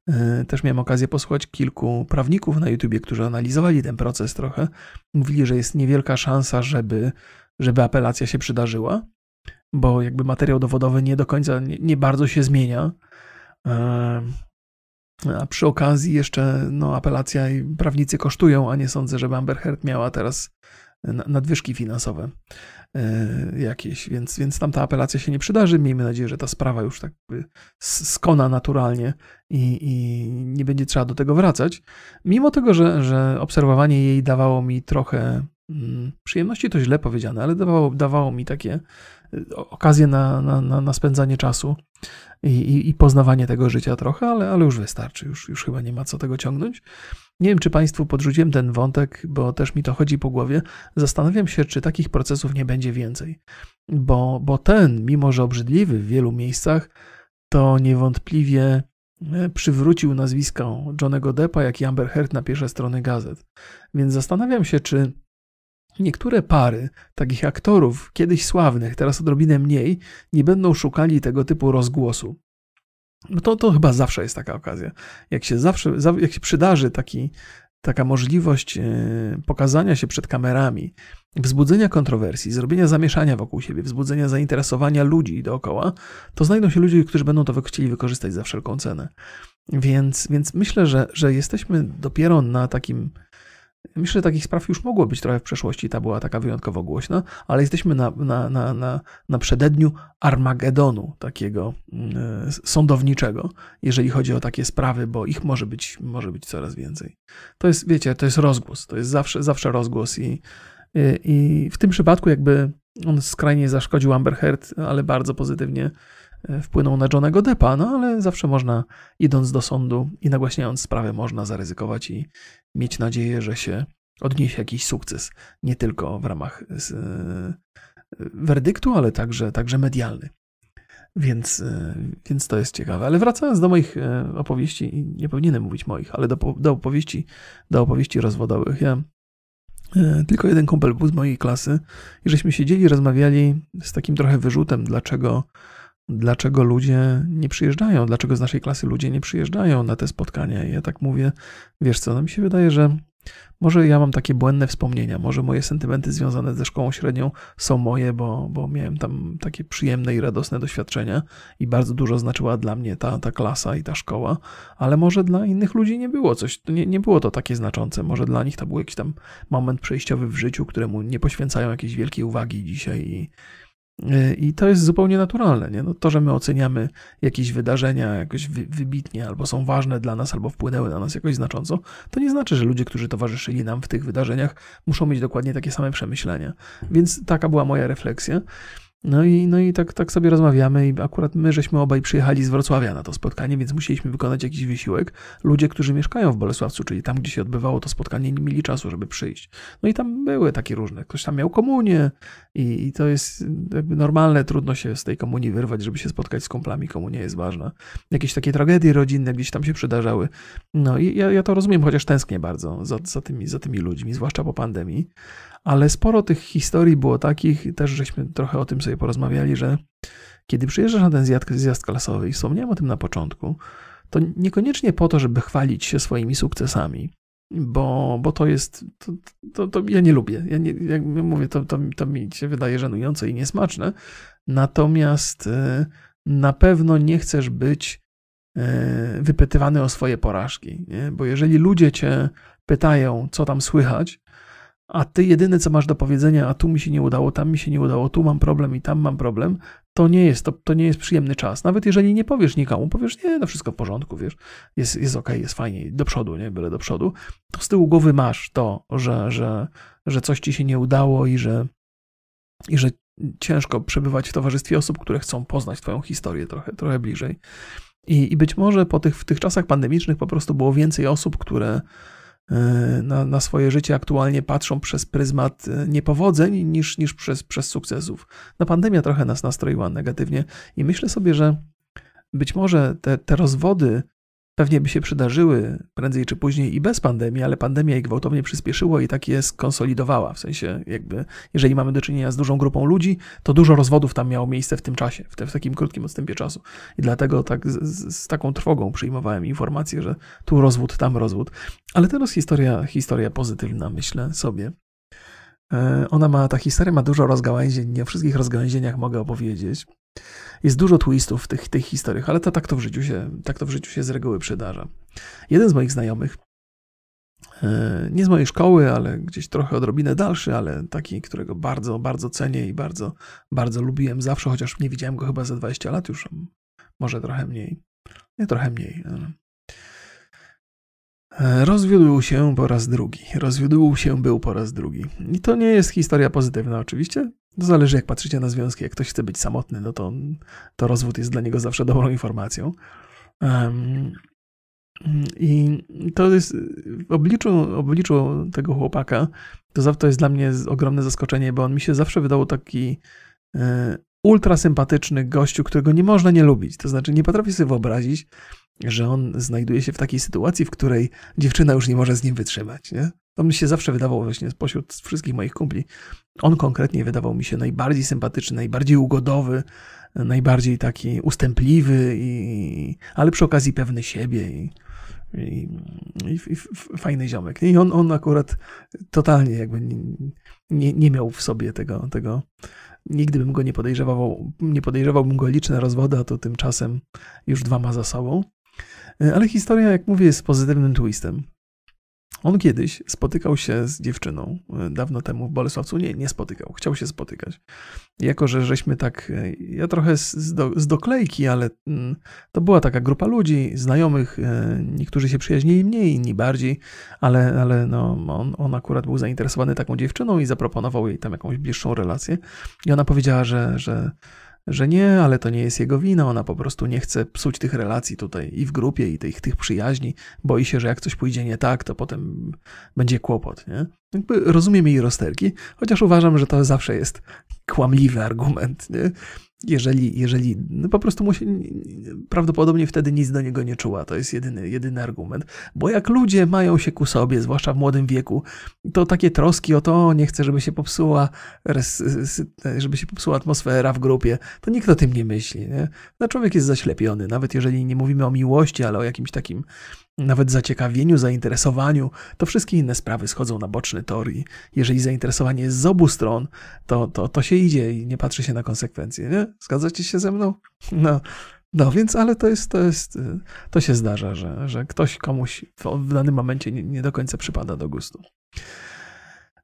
e, też miałem okazję posłuchać kilku prawników na YouTubie, którzy analizowali ten proces trochę. Mówili, że jest niewielka szansa, żeby, żeby apelacja się przydarzyła, bo jakby materiał dowodowy nie do końca, nie, nie bardzo się zmienia. E, a przy okazji jeszcze no, apelacja i prawnicy kosztują, a nie sądzę, żeby Amber Heard miała teraz nadwyżki finansowe e, jakieś, więc, więc tam ta apelacja się nie przydarzy. Miejmy nadzieję, że ta sprawa już tak skona naturalnie i, i nie będzie trzeba do tego wracać. Mimo tego, że, że obserwowanie jej dawało mi trochę mm, przyjemności, to źle powiedziane, ale dawało, dawało mi takie e, okazje na, na, na, na spędzanie czasu i, i, i, poznawanie tego życia trochę, ale, ale już wystarczy, już, już chyba nie ma co tego ciągnąć. Nie wiem, czy Państwu podrzuciłem ten wątek, bo też mi to chodzi po głowie. Zastanawiam się, czy takich procesów nie będzie więcej. Bo, bo ten, mimo że obrzydliwy w wielu miejscach, to niewątpliwie e, przywrócił nazwisko Johnego Deppa, jak i Amber Heard na pierwsze strony gazet. Więc zastanawiam się, czy niektóre pary takich aktorów, kiedyś sławnych, teraz odrobinę mniej, nie będą szukali tego typu rozgłosu. No to, to chyba zawsze jest taka okazja. Jak się zawsze, jak się przydarzy taki, taka możliwość e, pokazania się przed kamerami, wzbudzenia kontrowersji, zrobienia zamieszania wokół siebie, wzbudzenia zainteresowania ludzi dookoła, to znajdą się ludzie, którzy będą to chcieli wykorzystać za wszelką cenę. Więc, więc myślę, że, że jesteśmy dopiero na takim Myślę, że takich spraw już mogło być trochę w przeszłości, ta była taka wyjątkowo głośna, ale jesteśmy na, na, na, na, na przededniu Armagedonu, takiego y, sądowniczego, jeżeli chodzi o takie sprawy, bo ich może być, może być coraz więcej. To jest, wiecie, to jest rozgłos, to jest zawsze, zawsze rozgłos i, i, i w tym przypadku jakby on skrajnie zaszkodził Amber Heard, ale bardzo pozytywnie wpłynął na Johnego Deppa, no ale zawsze można, idąc do sądu i nagłaśniając sprawę, można zaryzykować i mieć nadzieję, że się odniesie jakiś sukces, nie tylko w ramach z, e, werdyktu, ale także, także medialny. Więc, e, więc to jest ciekawe. Ale wracając do moich opowieści, nie powinienem mówić moich, ale do, do, opowieści, do opowieści rozwodowych. Ja tylko jeden kumpel był z mojej klasy i żeśmy siedzieli, rozmawiali z takim trochę wyrzutem, dlaczego dlaczego ludzie nie przyjeżdżają, dlaczego z naszej klasy ludzie nie przyjeżdżają na te spotkania. I ja tak mówię, wiesz co, no mi się wydaje, że może ja mam takie błędne wspomnienia, może moje sentymenty związane ze szkołą średnią są moje, bo, bo miałem tam takie przyjemne i radosne doświadczenia i bardzo dużo znaczyła dla mnie ta, ta klasa i ta szkoła, ale może dla innych ludzi nie było coś, nie, nie było to takie znaczące, może dla nich to był jakiś tam moment przejściowy w życiu, któremu nie poświęcają jakiejś wielkiej uwagi dzisiaj i, I to jest zupełnie naturalne. Nie? No to, że my oceniamy jakieś wydarzenia jakoś wy, wybitnie, albo są ważne dla nas, albo wpłynęły na nas jakoś znacząco, to nie znaczy, że ludzie, którzy towarzyszyli nam w tych wydarzeniach, muszą mieć dokładnie takie same przemyślenia. Więc taka była moja refleksja. No i, no i tak, tak sobie rozmawiamy i akurat my żeśmy obaj przyjechali z Wrocławia na to spotkanie, więc musieliśmy wykonać jakiś wysiłek. Ludzie, którzy mieszkają w Bolesławcu, czyli tam, gdzie się odbywało to spotkanie, nie mieli czasu, żeby przyjść. No i tam były takie różne. Ktoś tam miał komunię i, i to jest jakby normalne, trudno się z tej komunii wyrwać, żeby się spotkać z kumplami. Komunia jest ważna. Jakieś takie tragedie rodzinne gdzieś tam się przydarzały. No i ja, ja to rozumiem, chociaż tęsknię bardzo za, za, tymi, za tymi ludźmi, zwłaszcza po pandemii ale sporo tych historii było takich, też żeśmy trochę o tym sobie porozmawiali, że kiedy przyjeżdżasz na ten zjazd, zjazd klasowy, i wspomniałem o tym na początku, to niekoniecznie po to, żeby chwalić się swoimi sukcesami, bo, bo to jest, to, to, to ja nie lubię, ja nie, jak mówię, to, to, to mi się wydaje żenujące i niesmaczne, natomiast e, na pewno nie chcesz być e, wypytywany o swoje porażki, nie? bo jeżeli ludzie cię pytają, co tam słychać, a ty jedyne, co masz do powiedzenia, a tu mi się nie udało, tam mi się nie udało, tu mam problem i tam mam problem, to nie jest, to, to nie jest przyjemny czas. Nawet jeżeli nie powiesz nikomu, powiesz, nie, no wszystko w porządku, wiesz, jest, jest okej, okay, jest fajnie, do przodu, nie, byle do przodu, to z tyłu głowy masz to, że, że, że coś ci się nie udało i że, i że ciężko przebywać w towarzystwie osób, które chcą poznać Twoją historię trochę, trochę bliżej. I, I być może po tych, w tych czasach pandemicznych po prostu było więcej osób, które na, na swoje życie aktualnie patrzą przez pryzmat e, niepowodzeń niż, niż przez, przez sukcesów. No pandemia trochę nas nastroiła negatywnie i myślę sobie, że być może te, te rozwody pewnie by się przydarzyły prędzej czy później i bez pandemii, ale pandemia je gwałtownie przyspieszyła i tak je skonsolidowała. W sensie, jakby, jeżeli mamy do czynienia z dużą grupą ludzi, to dużo rozwodów tam miało miejsce w tym czasie, w, te, w takim krótkim odstępie czasu. I dlatego tak z, z, taką trwogą przyjmowałem informację, że tu rozwód, tam rozwód. Ale teraz historia, historia pozytywna, myślę sobie. E, ona ma, ta historia ma dużo rozgałęzień, nie o wszystkich rozgałęzieniach mogę opowiedzieć. Jest dużo twistów w tych, tych historiach, ale to tak to w życiu się, tak to w życiu się z reguły przydarza. Jeden z moich znajomych, e, nie z mojej szkoły, ale gdzieś trochę odrobinę dalszy, ale taki, którego bardzo, bardzo cenię i bardzo, bardzo lubiłem zawsze, chociaż nie widziałem go chyba za 20 lat już, może trochę mniej. Nie trochę mniej. E, rozwiódł się po raz drugi. Rozwiódł się był po raz drugi. I to nie jest historia pozytywna, oczywiście. To zależy, jak patrzycie na związki. Jak ktoś chce być samotny, no to, to rozwód jest dla niego zawsze dobrą informacją. Um, I to jest w obliczu, obliczu tego chłopaka, to, jest dla mnie ogromne zaskoczenie, bo on mi się zawsze wydał taki e, ultra sympatyczny gościu, którego nie można nie lubić. To znaczy, nie potrafię sobie wyobrazić, że on znajduje się w takiej sytuacji, w której dziewczyna już nie może z nim wytrzymać. Nie? To mi się zawsze wydawało właśnie spośród wszystkich moich kumpli. On konkretnie wydawał mi się najbardziej sympatyczny, najbardziej ugodowy, najbardziej taki ustępliwy, i, ale przy okazji pewny siebie i, i, i, i fajny ziomek. I on, on akurat totalnie jakby nie, nie, nie miał w sobie tego, tego. Nigdy bym go nie podejrzewał, nie podejrzewałbym go liczne rozwody, a to tymczasem już dwa ma za sobą. Ale historia, jak mówię, jest pozytywnym twistem. On kiedyś spotykał się z dziewczyną e, dawno temu w Bolesławcu. Nie, nie spotykał, chciał się spotykać. Jako, że żeśmy tak, e, ja trochę z, do, z doklejki, ale mm, to była taka grupa ludzi, znajomych, e, niektórzy się przyjaźnili mniej, inni bardziej, ale, ale no, on, on akurat był zainteresowany taką dziewczyną i zaproponował jej tam jakąś bliższą relację. I ona powiedziała, że, że że nie, ale to nie jest jego wina, ona po prostu nie chce psuć tych relacji tutaj i w grupie, i tych, tych przyjaźni. Boi się, że jak coś pójdzie nie tak, to potem będzie kłopot. Nie? Jakby rozumiem jej rozterki, chociaż uważam, że to zawsze jest kłamliwy argument. Nie? Jeżeli, jeżeli no po prostu musi, prawdopodobnie wtedy nic do niego nie czuła. To jest jedyny, jedyny argument. Bo jak ludzie mają się ku sobie, zwłaszcza w młodym wieku, to takie troski o to, nie chcę, żeby się popsuła, żeby się popsuła atmosfera w grupie, to nikt o tym nie myśli. Nie? No człowiek jest zaślepiony, nawet jeżeli nie mówimy o miłości, ale o jakimś takim nawet zaciekawieniu, zainteresowaniu, to wszystkie inne sprawy schodzą na boczny tor i jeżeli zainteresowanie jest z obu stron, to, to, to się idzie i nie patrzy się na konsekwencje, nie? Zgadzacie się ze mną? No, no więc, ale to jest, to jest, to się zdarza, że, że ktoś komuś w danym momencie nie, nie do końca przypada do gustu.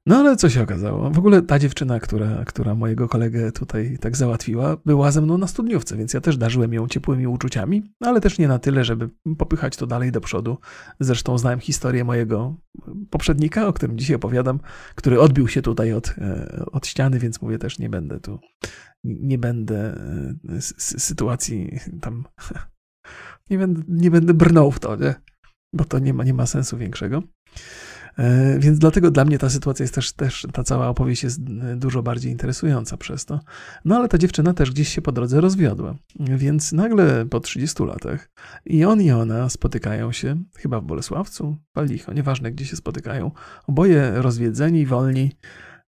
No ale co się okazało? W ogóle ta dziewczyna, która, która mojego kolegę tutaj tak załatwiła, była ze mną na studniówce, więc ja też darzyłem ją ciepłymi uczuciami, ale też nie na tyle, żeby popychać to dalej do przodu. Zresztą znałem historię mojego poprzednika, o którym dzisiaj opowiadam, który odbił się tutaj od, e, od ściany, więc mówię też nie będę tu, nie będę e, sytuacji tam, nie będę, nie będę brnął w to, nie? bo to nie ma, nie ma sensu większego. E, więc dlatego dla mnie ta sytuacja jest też, też, ta cała opowieść jest e, dużo bardziej interesująca przez to. No ale ta dziewczyna też gdzieś się po drodze rozwiodła. Więc nagle po 30 latach i on i ona spotykają się, chyba w Bolesławcu, Palicho, nieważne gdzie się spotykają, oboje rozwiedzeni, wolni.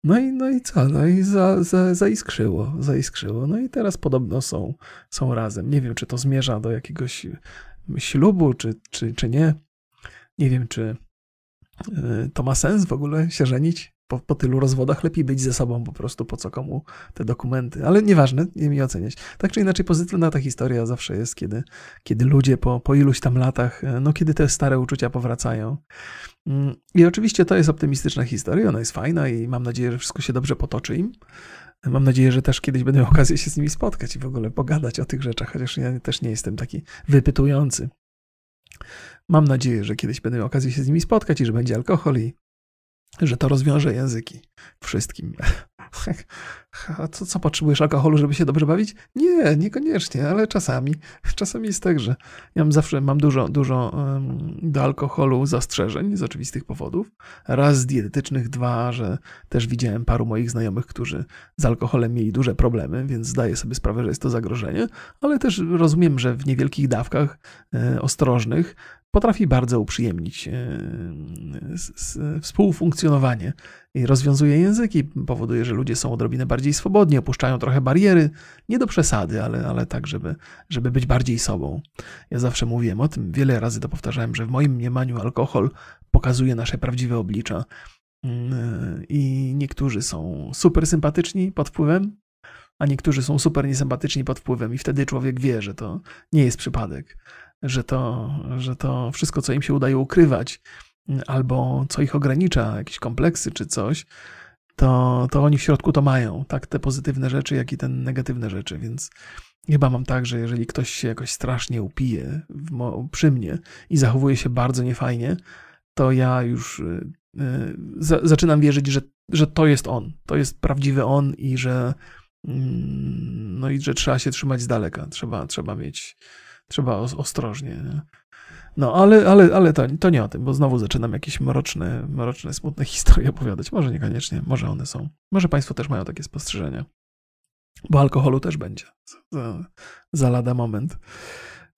No i, no i co? No i za, za, zaiskrzyło, zaiskrzyło. No i teraz podobno są, są razem. Nie wiem, czy to zmierza do jakiegoś ślubu, czy, czy, czy nie. Nie wiem, czy, to ma sens w ogóle się żenić? Po, po, tylu rozwodach lepiej być ze sobą po prostu, po co komu te dokumenty. Ale nieważne, nie mi oceniać. Tak czy inaczej pozytywna ta historia zawsze jest, kiedy, kiedy ludzie po, po iluś tam latach, y, no kiedy te stare uczucia powracają. Mm, I oczywiście to jest optymistyczna historia, ona jest fajna i mam nadzieję, że wszystko się dobrze potoczy im. Mam nadzieję, że też kiedyś będę miał okazję się z nimi spotkać i w ogóle pogadać o tych rzeczach, chociaż ja też nie jestem taki wypytujący. Mam nadzieję, że kiedyś będę miał okazję się z nimi spotkać i że będzie alkohol i że to rozwiąże języki wszystkim. A co, co potrzebujesz alkoholu, żeby się dobrze bawić? Nie, niekoniecznie, ale czasami. Czasami jest tak, że ja mam zawsze mam dużo, dużo do alkoholu zastrzeżeń z oczywistych powodów. Raz z dietetycznych, dwa, że też widziałem paru moich znajomych, którzy z alkoholem mieli duże problemy, więc zdaję sobie sprawę, że jest to zagrożenie, ale też rozumiem, że w niewielkich dawkach e, ostrożnych potrafi bardzo uprzyjemnić e, współfunkcjonowanie i rozwiązuje języki, powoduje, że ludzie są odrobinę bardziej swobodni, opuszczają trochę bariery, nie do przesady, ale, ale tak, żeby, żeby być bardziej sobą. Ja zawsze mówiłem o tym, wiele razy to powtarzałem, że w moim mniemaniu alkohol pokazuje nasze prawdziwe oblicza. Mm, I niektórzy są super sympatyczni pod wpływem, a niektórzy są super niesympatyczni pod wpływem, i wtedy człowiek wie, że to nie jest przypadek że to, że to wszystko, co im się udaje ukrywać, albo co ich ogranicza, jakieś kompleksy czy coś, to, to oni w środku to mają, tak te pozytywne rzeczy, jak i te negatywne rzeczy, więc chyba mam tak, że jeżeli ktoś się jakoś strasznie upije w, przy mnie i zachowuje się bardzo niefajnie, to ja już y, y, za, zaczynam wierzyć, że, że to jest on, to jest prawdziwy on i że mm, no i że trzeba się trzymać z daleka, trzeba, trzeba mieć trzeba ostrożnie. No, ale, ale, ale to, to nie o tym, bo znowu zaczynam jakieś mroczne, mroczne, smutne historie opowiadać. Może niekoniecznie, może one są. Może Państwo też mają takie spostrzeżenia. Bo alkoholu też będzie za, za lada moment.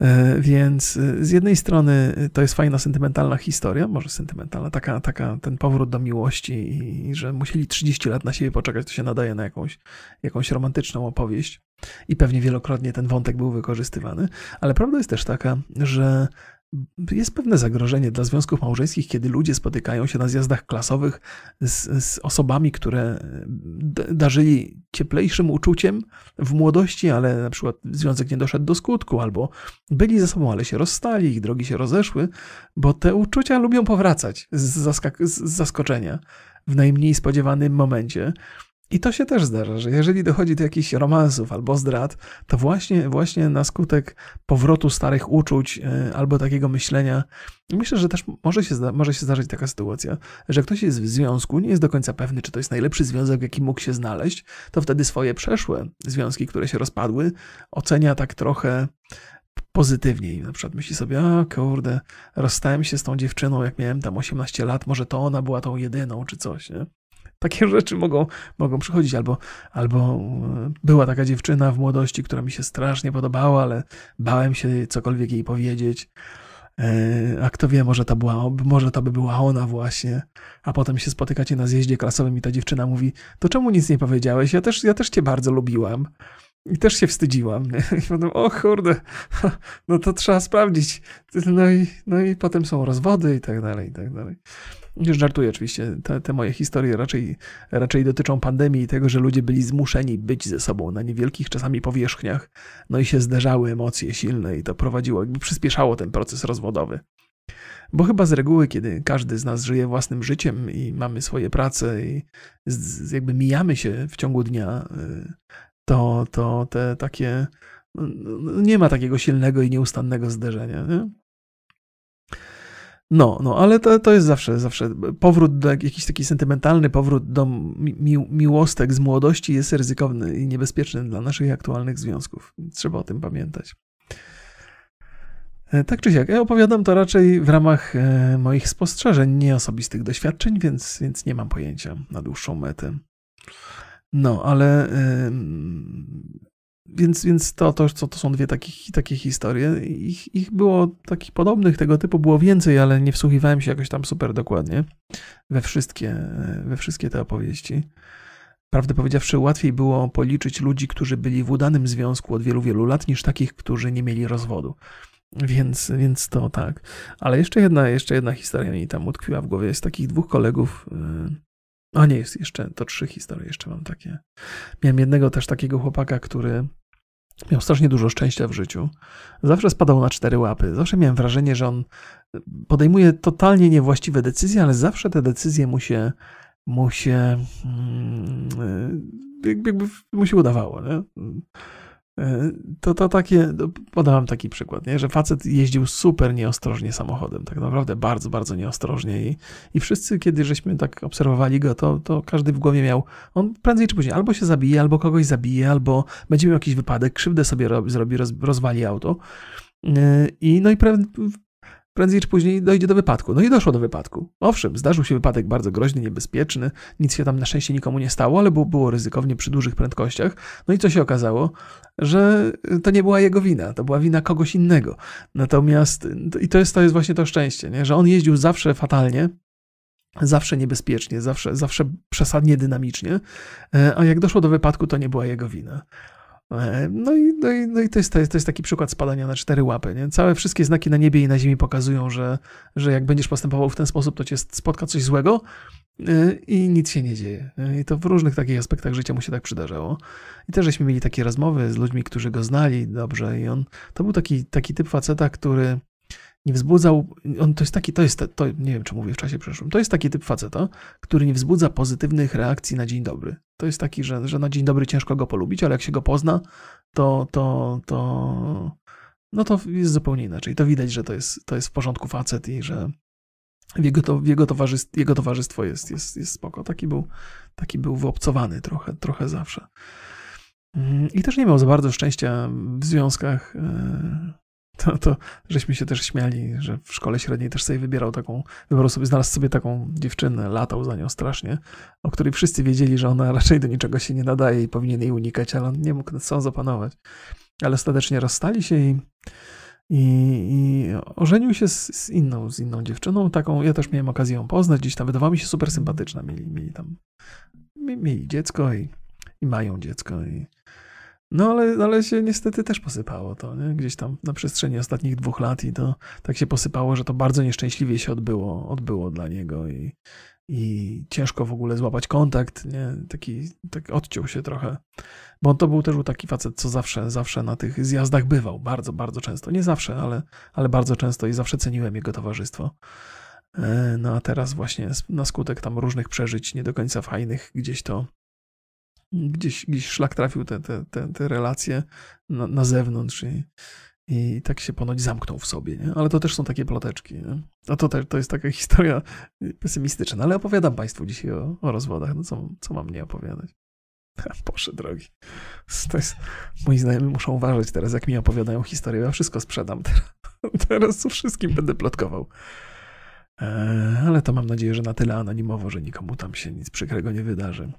E, więc e, z jednej strony e, to jest fajna, sentymentalna historia, może sentymentalna, taka, taka ten powrót do miłości i, i że musieli 30 lat na siebie poczekać, to się nadaje na jakąś, jakąś romantyczną opowieść. I pewnie wielokrotnie ten wątek był wykorzystywany, ale prawda jest też taka, że jest pewne zagrożenie dla związków małżeńskich, kiedy ludzie spotykają się na zjazdach klasowych z, z, osobami, które darzyli cieplejszym uczuciem w młodości, ale na przykład związek nie doszedł do skutku, albo byli ze sobą, ale się rozstali, ich drogi się rozeszły, bo te uczucia lubią powracać z, z zaskoczenia w najmniej spodziewanym momencie. I to się też zdarza, że jeżeli dochodzi do jakichś romansów albo zdrad, to właśnie, właśnie na skutek powrotu starych uczuć e, albo takiego myślenia, myślę, że też może się, może się zdarzyć taka sytuacja, że ktoś jest w związku, nie jest do końca pewny, czy to jest najlepszy związek, jaki mógł się znaleźć, to wtedy swoje przeszłe związki, które się rozpadły, ocenia tak trochę pozytywniej. Na przykład myśli sobie, a kurde, rozstałem się z tą dziewczyną, jak miałem tam 18 lat, może to ona była tą jedyną, czy coś, nie? Takie rzeczy mogą, mogą przychodzić. Albo, albo e, była taka dziewczyna w młodości, która mi się strasznie podobała, ale bałem się cokolwiek jej powiedzieć. E, a kto wie, może to, była, może to by była ona właśnie. A potem się spotykacie na zjeździe klasowym i ta dziewczyna mówi, to czemu nic nie powiedziałeś? Ja też, ja też cię bardzo lubiłam. I też się wstydziłam. I potem, o kurde, no to trzeba sprawdzić. No i, no i potem są rozwody i tak dalej, i tak dalej. Już żartuję oczywiście, te, te, moje historie raczej, raczej dotyczą pandemii i tego, że ludzie byli zmuszeni być ze sobą na niewielkich czasami powierzchniach, no i się zderzały emocje silne i to prowadziło, jakby przyspieszało ten proces rozwodowy. Bo chyba z reguły, kiedy każdy z nas żyje własnym życiem i mamy swoje prace i z, jakby mijamy się w ciągu dnia, y, to, to te takie, no, nie ma takiego silnego i nieustannego zderzenia. Nie? No, no, ale to, to jest zawsze, zawsze powrót do jakiś taki sentymentalny powrót do mi, miłostek z młodości jest ryzykowny i niebezpieczny dla naszych aktualnych związków. Trzeba o tym pamiętać. E, tak czy siak, ja opowiadam to raczej w ramach e, moich spostrzeżeń, nie osobistych doświadczeń, więc, więc nie mam pojęcia na dłuższą metę. No, ale więc, więc to, to, to, to są dwie takie, takie historie. Ich, ich było takich podobnych tego typu było więcej, ale nie wsłuchiwałem się jakoś tam super dokładnie we wszystkie, we wszystkie te opowieści. Prawdę powiedziawszy, łatwiej było policzyć ludzi, którzy byli w udanym związku od wielu, wielu lat, niż takich, którzy nie mieli rozwodu. Więc, więc to tak. Ale jeszcze jedna, jeszcze jedna historia mi tam utkwiła w głowie. Jest takich dwóch kolegów, y, a nie, jest jeszcze, to trzy historie jeszcze mam takie. Miałem jednego też takiego chłopaka, który miał strasznie dużo szczęścia w życiu. Zawsze spadał na cztery łapy. Zawsze miałem wrażenie, że on podejmuje totalnie niewłaściwe decyzje, ale zawsze te decyzje mu się, mu się, mm, jakby mu się udawało. Nie? E, to, to takie, no, podałam taki przykład, nie? że facet jeździł super nieostrożnie samochodem, tak naprawdę bardzo, bardzo nieostrożnie i, i wszyscy, kiedy żeśmy tak obserwowali go, to, to każdy w głowie miał, on prędzej czy później albo się zabije, albo kogoś zabije, albo będzie miał jakiś wypadek, krzywdę sobie robi, zrobi, roz, rozwali auto. E, I no i prędzej czy później dojdzie do wypadku. No i doszło do wypadku. Owszem, zdarzył się wypadek bardzo groźny, niebezpieczny, nic się tam na szczęście nikomu nie stało, ale było, było ryzykownie przy dużych prędkościach. No i co się okazało? Że to nie była jego wina, to była wina kogoś innego. Natomiast, i to jest, to jest właśnie to szczęście, nie? że on jeździł zawsze fatalnie, zawsze niebezpiecznie, zawsze, zawsze przesadnie dynamicznie, e, a jak doszło do wypadku, to nie była jego wina. E, no i, no i, no i to, jest, to, jest, taki przykład spadania na cztery łapy. Nie? Całe wszystkie znaki na niebie i na ziemi pokazują, że, że jak będziesz postępował w ten sposób, to cię spotka coś złego e, i nic się nie dzieje. I to w różnych takich aspektach życia mu się tak przydarzało. I też żeśmy mieli takie rozmowy z ludźmi, którzy go znali dobrze i on, to był taki, taki typ faceta, który nie wzbudzał, on to jest taki, to jest, to, nie wiem czy mówię w czasie przeszłym, to jest taki typ faceta, który nie wzbudza pozytywnych reakcji na dzień dobry. To jest taki, że, że na dzień dobry ciężko go polubić, ale jak się go pozna, to, to, to, no to jest zupełnie inaczej. To widać, że to jest, to jest w porządku facet i że jego, to, jego, towarzystwo, jego towarzystwo jest, jest, jest spoko. Taki był, taki był wyobcowany trochę, trochę zawsze. Mm, I też nie miał za bardzo szczęścia w związkach e, to, to żeśmy się też śmiali, że w szkole średniej też sobie wybierał taką, wybrał sobie, znalazł sobie taką dziewczynę, latał za nią strasznie, o której wszyscy wiedzieli, że ona raczej do niczego się nie nadaje i powinien jej unikać, ale on nie mógł nad sobą zapanować. Ale ostatecznie rozstali się i, i, i ożenił się z, z, inną, z inną dziewczyną, taką, ja też miałem okazję ją poznać, gdzieś tam wydawała mi się super sympatyczna, mieli, mieli tam, mieli dziecko i, i mają dziecko i no ale, ale się niestety też posypało to, nie? gdzieś tam na przestrzeni ostatnich dwóch lat i to tak się posypało, że to bardzo nieszczęśliwie się odbyło, odbyło dla niego i, i ciężko w ogóle złapać kontakt, nie? Taki, tak odciął się trochę, bo on to był też taki facet, co zawsze, zawsze na tych zjazdach bywał, bardzo, bardzo często, nie zawsze, ale, ale bardzo często i zawsze ceniłem jego towarzystwo. E, no a teraz właśnie na skutek tam różnych przeżyć nie do końca fajnych, gdzieś to gdzieś, gdzieś szlak trafił te, te, te, te relacje na, na zewnątrz i, i tak się ponoć zamknął w sobie, nie? Ale to też są takie ploteczki, nie? A to to jest taka historia pesymistyczna, ale opowiadam Państwu dzisiaj o, o rozwodach, no co, co mam nie opowiadać? Boże drogi. To jest, moi znajomi muszą uważać teraz, jak mi opowiadają historię. Ja wszystko sprzedam teraz. Teraz wszystkim będę plotkował. E, ale to mam nadzieję, że na tyle anonimowo, że nikomu tam się nic przykrego nie wydarzy.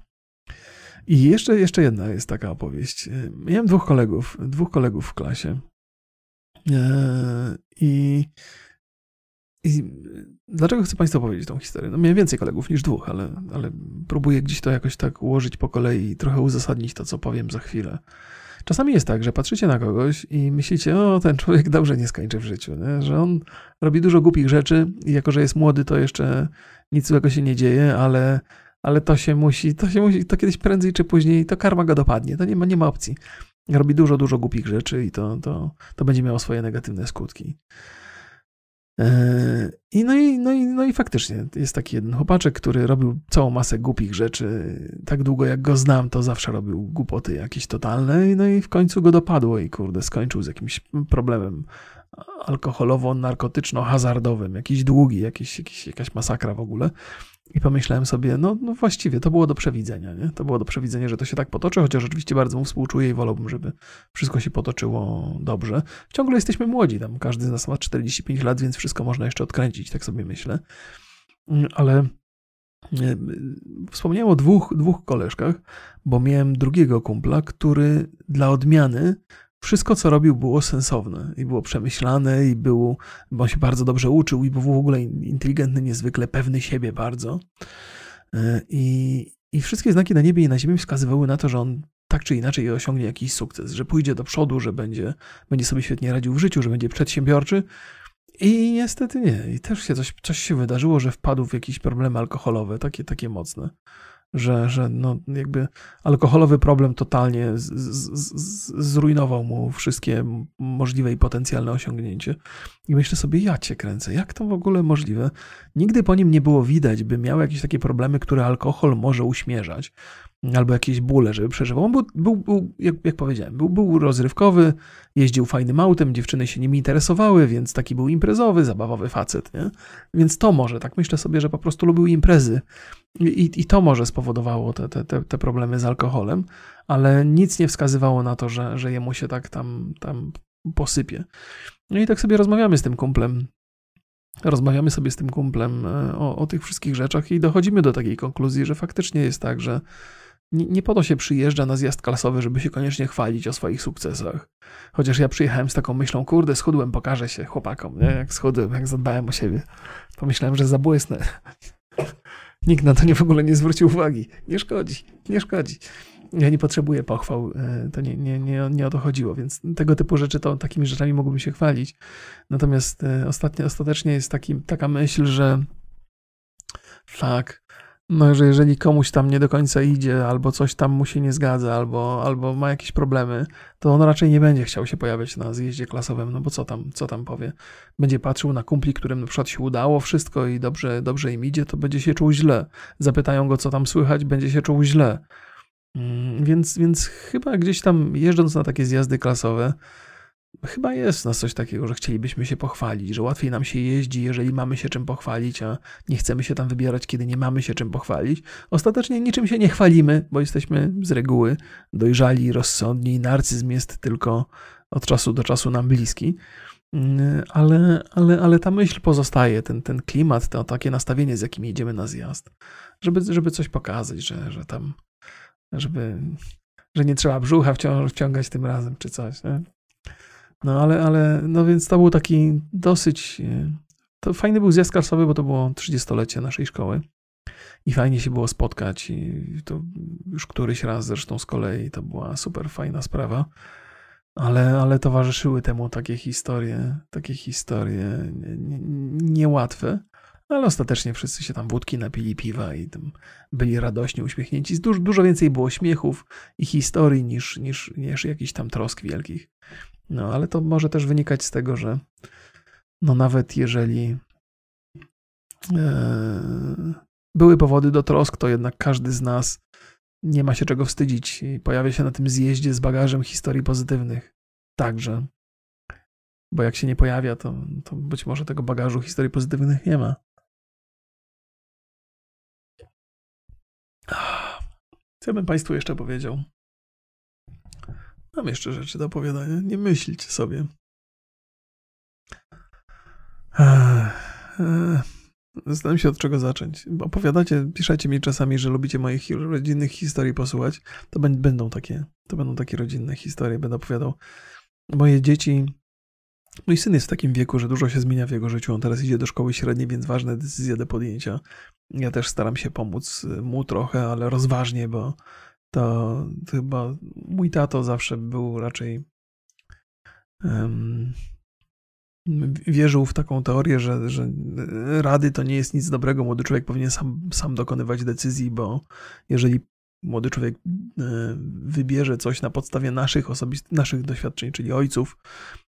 I jeszcze, jeszcze jedna jest taka opowieść. Miałem dwóch kolegów, dwóch kolegów w klasie. E, I, i dlaczego chcę Państwu opowiedzieć tą historię? No miałem więcej kolegów niż dwóch, ale, ale próbuję gdzieś to jakoś tak ułożyć po kolei i trochę uzasadnić to, co powiem za chwilę. Czasami jest tak, że patrzycie na kogoś i myślicie, o, ten człowiek dobrze nie skończy w życiu, nie? że on robi dużo głupich rzeczy i jako, że jest młody, to jeszcze nic złego się nie dzieje, ale ale to się musi, to się musi, to kiedyś prędzej czy później, to karma go dopadnie, to nie ma, nie ma opcji. Robi dużo, dużo głupich rzeczy i to, to, to będzie miało swoje negatywne skutki. E, I no, i, no, i, no i faktycznie jest taki jeden chłopaczek, który robił całą masę głupich rzeczy. Tak długo jak go znam, to zawsze robił głupoty jakieś totalne. No i w końcu go dopadło i kurde, skończył z jakimś problemem alkoholowo-narkotyczno-hazardowym, jakiś długi, jakiś, jakiś, jakaś masakra w ogóle. I pomyślałem sobie, no, no właściwie to było do przewidzenia, nie? To było do przewidzenia, że to się tak potoczy, chociaż oczywiście bardzo mu współczuję i wolałbym, żeby wszystko się potoczyło dobrze. Ciągle jesteśmy młodzi, tam każdy z nas ma 45 lat, więc wszystko można jeszcze odkręcić, tak sobie myślę. Ale e, Wspomniałem o dwóch, dwóch koleżkach, bo miałem drugiego kumpla, który dla odmiany wszystko, co robił, było sensowne i było przemyślane, i był, bo on się bardzo dobrze uczył i był w ogóle inteligentny, niezwykle pewny siebie bardzo. E, I, I wszystkie znaki na niebie i na ziemi wskazywały na to, że on tak czy inaczej osiągnie jakiś sukces, że pójdzie do przodu, że będzie, będzie sobie świetnie radził w życiu, że będzie przedsiębiorczy. I niestety nie. I też się coś, coś się wydarzyło, że wpadł w jakieś problemy alkoholowe, takie, takie mocne że, że no jakby alkoholowy problem totalnie z, z, z, zrujnował mu wszystkie możliwe i potencjalne osiągnięcie. I myślę sobie, ja cię kręcę, jak to w ogóle możliwe? Nigdy po nim nie było widać, by miał jakieś takie problemy, które alkohol może uśmierzać. Albo jakieś bóle, żeby przeżywał. On był, był, był jak, jak powiedziałem, był, był rozrywkowy, jeździł fajnym autem, dziewczyny się nim interesowały, więc taki był imprezowy, zabawowy facet, nie? Więc to może, tak myślę sobie, że po prostu lubił imprezy i, i to może spowodowało te, te, te, te problemy z alkoholem, ale nic nie wskazywało na to, że, że jemu się tak tam, tam posypie. No i tak sobie rozmawiamy z tym kumplem rozmawiamy sobie z tym kumplem e, o, o, tych wszystkich rzeczach i dochodzimy do takiej konkluzji, że faktycznie jest tak, że nie, nie, po to się przyjeżdża na zjazd klasowy, żeby się koniecznie chwalić o swoich sukcesach. Chociaż ja przyjechałem z taką myślą, kurde, schudłem, pokażę się chłopakom, nie? jak schudłem, jak zadbałem o siebie. Pomyślałem, że zabłysnę. Nikt na to nie w ogóle nie zwrócił uwagi. Nie szkodzi, nie szkodzi. Ja nie potrzebuję pochwał, e, to nie, nie, nie, nie o to chodziło, więc tego typu rzeczy, to takimi rzeczami mógłbym się chwalić. Natomiast e, ostatnio, ostatecznie jest taki, taka myśl, że tak, no, że jeżeli komuś tam nie do końca idzie, albo coś tam mu się nie zgadza, albo, albo ma jakieś problemy, to on raczej nie będzie chciał się pojawiać na zjeździe klasowym, no bo co tam, co tam powie? Będzie patrzył na kumpli, którym na przykład się udało wszystko i dobrze, dobrze im idzie, to będzie się czuł źle. Zapytają go, co tam słychać, będzie się czuł źle. Mm, więc, więc chyba gdzieś tam jeżdżąc na takie zjazdy klasowe, chyba jest nas coś takiego, że chcielibyśmy się pochwalić, że łatwiej nam się jeździ, jeżeli mamy się czym pochwalić, a nie chcemy się tam wybierać, kiedy nie mamy się czym pochwalić. Ostatecznie niczym się nie chwalimy, bo jesteśmy z reguły dojrzali, rozsądni. Narcyzm jest tylko od czasu do czasu nam bliski. Mm, ale, ale, ale ta myśl pozostaje, ten, ten klimat, to takie nastawienie, z jakim idziemy na zjazd, żeby, żeby coś pokazać, że, że tam żeby, że nie trzeba brzucha wciągać tym razem, czy coś. Nie? No ale, ale, no więc to był taki dosyć, e, to fajny był zjazd klasowy, bo to było 30-lecie naszej szkoły i fajnie się było spotkać i to już któryś raz zresztą z kolei to była super fajna sprawa. Ale, ale towarzyszyły temu takie historie, takie historie niełatwe. Ale ostatecznie wszyscy się tam wódki napili piwa i byli radośnie uśmiechnięci. Dużo, dużo więcej było śmiechów i historii niż, niż, niż jakichś tam trosk wielkich. No, ale to może też wynikać z tego, że no nawet jeżeli e, były powody do trosk, to jednak każdy z nas nie ma się czego wstydzić i pojawia się na tym zjeździe z bagażem historii pozytywnych. Także. Bo jak się nie pojawia, to, to być może tego bagażu historii pozytywnych nie ma. Co bym Państwu jeszcze powiedział? Mam jeszcze rzeczy do opowiadania. Nie myślcie sobie. Zastanawiam się od czego zacząć. Opowiadacie, piszecie mi czasami, że lubicie moich rodzinnych historii posłuchać. To będą takie, to będą takie rodzinne historie. Będę opowiadał. Moje dzieci Mój syn jest w takim wieku, że dużo się zmienia w jego życiu. On teraz idzie do szkoły średniej, więc ważne decyzje do podjęcia. Ja też staram się pomóc mu trochę, ale rozważnie, bo to, to chyba mój tato zawsze był raczej um, wierzył w taką teorię, że, że rady to nie jest nic dobrego. Młody człowiek powinien sam, sam dokonywać decyzji, bo jeżeli młody człowiek e, wybierze coś na podstawie naszych osobistych, naszych doświadczeń, czyli ojców,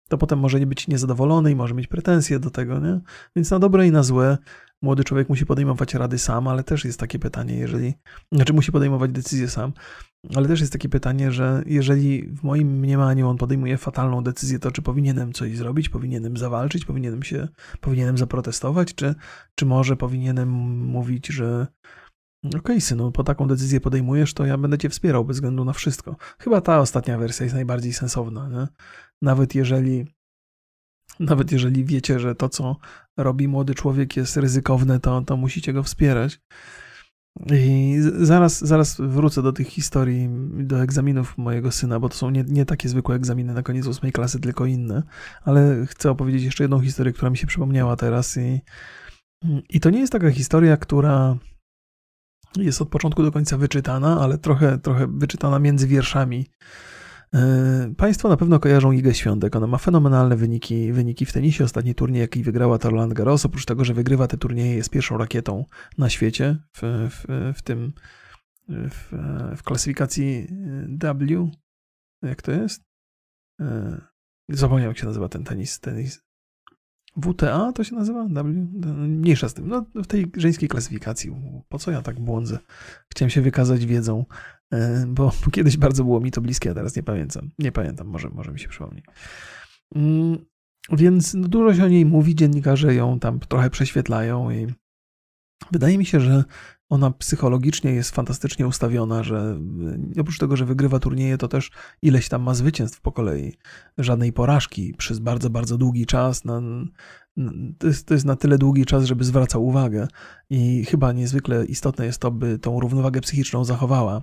to potem może nie być niezadowolony i może mieć pretensje do tego, nie? Więc na dobre i na złe młody człowiek musi podejmować rady sam, ale też jest takie pytanie, jeżeli, znaczy musi podejmować decyzje sam, ale też jest takie pytanie, że jeżeli w moim mniemaniu on podejmuje fatalną decyzję, to czy powinienem coś zrobić, powinienem zawalczyć, powinienem się, powinienem zaprotestować, czy, czy może powinienem mówić, że okej, okay, synu, po taką decyzję podejmujesz, to ja będę cię wspierał bez względu na wszystko. Chyba ta ostatnia wersja jest najbardziej sensowna, nie? Nawet jeżeli nawet jeżeli wiecie, że to, co robi młody człowiek jest ryzykowne, to, to musicie go wspierać. I zaraz, zaraz wrócę do tych historii, do egzaminów mojego syna, bo to są nie, nie takie zwykłe egzaminy na koniec ósmej klasy, tylko inne. Ale chcę opowiedzieć jeszcze jedną historię, która mi się przypomniała teraz. I, i to nie jest taka historia, która jest od początku do końca wyczytana, ale trochę, trochę wyczytana między wierszami. E, państwo na pewno kojarzą Igę Świątek. Ona ma fenomenalne wyniki, wyniki w tenisie. Ostatni turniej, jaki wygrała to Roland Garros. Oprócz tego, że wygrywa te turnieje, jest pierwszą rakietą na świecie w, w, w tym w, w klasyfikacji W. Jak to jest? E, zapomniałem, jak się nazywa ten tenis. tenis. WTA to się nazywa? W? Mniejsza z tym. No, w tej żeńskiej klasyfikacji. Po co ja tak błądzę? Chciałem się wykazać wiedzą e, bo kiedyś bardzo było mi to bliskie, a teraz nie pamiętam. Nie pamiętam, może, może mi się przypomni. Mm, więc no, dużo się o niej mówi, dziennikarze ją tam trochę prześwietlają i wydaje mi się, że ona psychologicznie jest fantastycznie ustawiona, że y, oprócz tego, że wygrywa turnieje, to też ileś tam ma zwycięstw po kolei. Żadnej porażki przez bardzo, bardzo długi czas. Na, to, jest, to jest na tyle długi czas, żeby zwracał uwagę i chyba niezwykle istotne jest to, by tą równowagę psychiczną zachowała.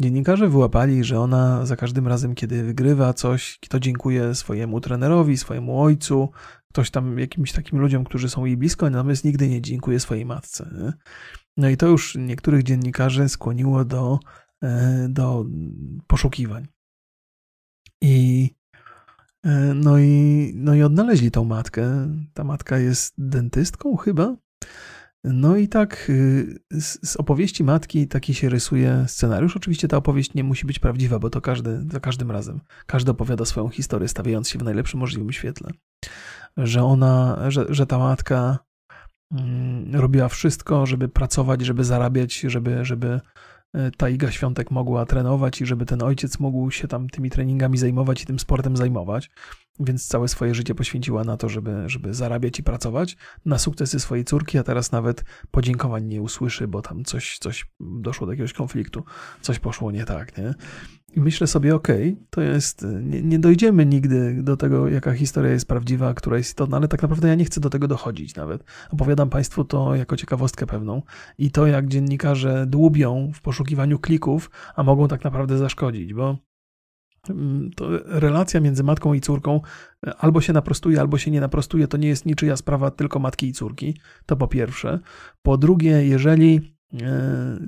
Dziennikarze wyłapali, że ona za każdym razem, kiedy wygrywa coś, to dziękuję swojemu trenerowi, swojemu ojcu, ktoś tam, jakimś takim ludziom, którzy są jej blisko, natomiast nigdy nie dziękuję swojej matce. No i to już niektórych dziennikarzy skłoniło do, e, do poszukiwań. I e, no i, no i odnaleźli tą matkę. Ta matka jest dentystką chyba. No i tak y, z, z, opowieści matki taki się rysuje scenariusz. Oczywiście ta opowieść nie musi być prawdziwa, bo to każdy, za każdym razem. Każdy opowiada swoją historię, stawiając się w najlepszym możliwym świetle. Że ona, że, że ta matka mm, robiła wszystko, żeby pracować, żeby zarabiać, żeby, żeby e, ta Iga Świątek mogła trenować i żeby ten ojciec mógł się tam tymi treningami zajmować i tym sportem zajmować więc całe swoje życie poświęciła na to, żeby, żeby zarabiać i pracować na sukcesy swojej córki, a teraz nawet podziękowań nie usłyszy, bo tam coś, coś doszło do jakiegoś konfliktu, coś poszło nie tak, nie? I myślę sobie, okej, okay, to jest, nie, nie, dojdziemy nigdy do tego, jaka historia jest prawdziwa, która jest istotna, ale tak naprawdę ja nie chcę do tego dochodzić nawet. Opowiadam Państwu to jako ciekawostkę pewną i to, jak dziennikarze dłubią w poszukiwaniu klików, a mogą tak naprawdę zaszkodzić, bo to relacja między matką i córką e, albo się naprostuje, albo się nie naprostuje. To nie jest niczyja sprawa tylko matki i córki. To po pierwsze. Po drugie, jeżeli e,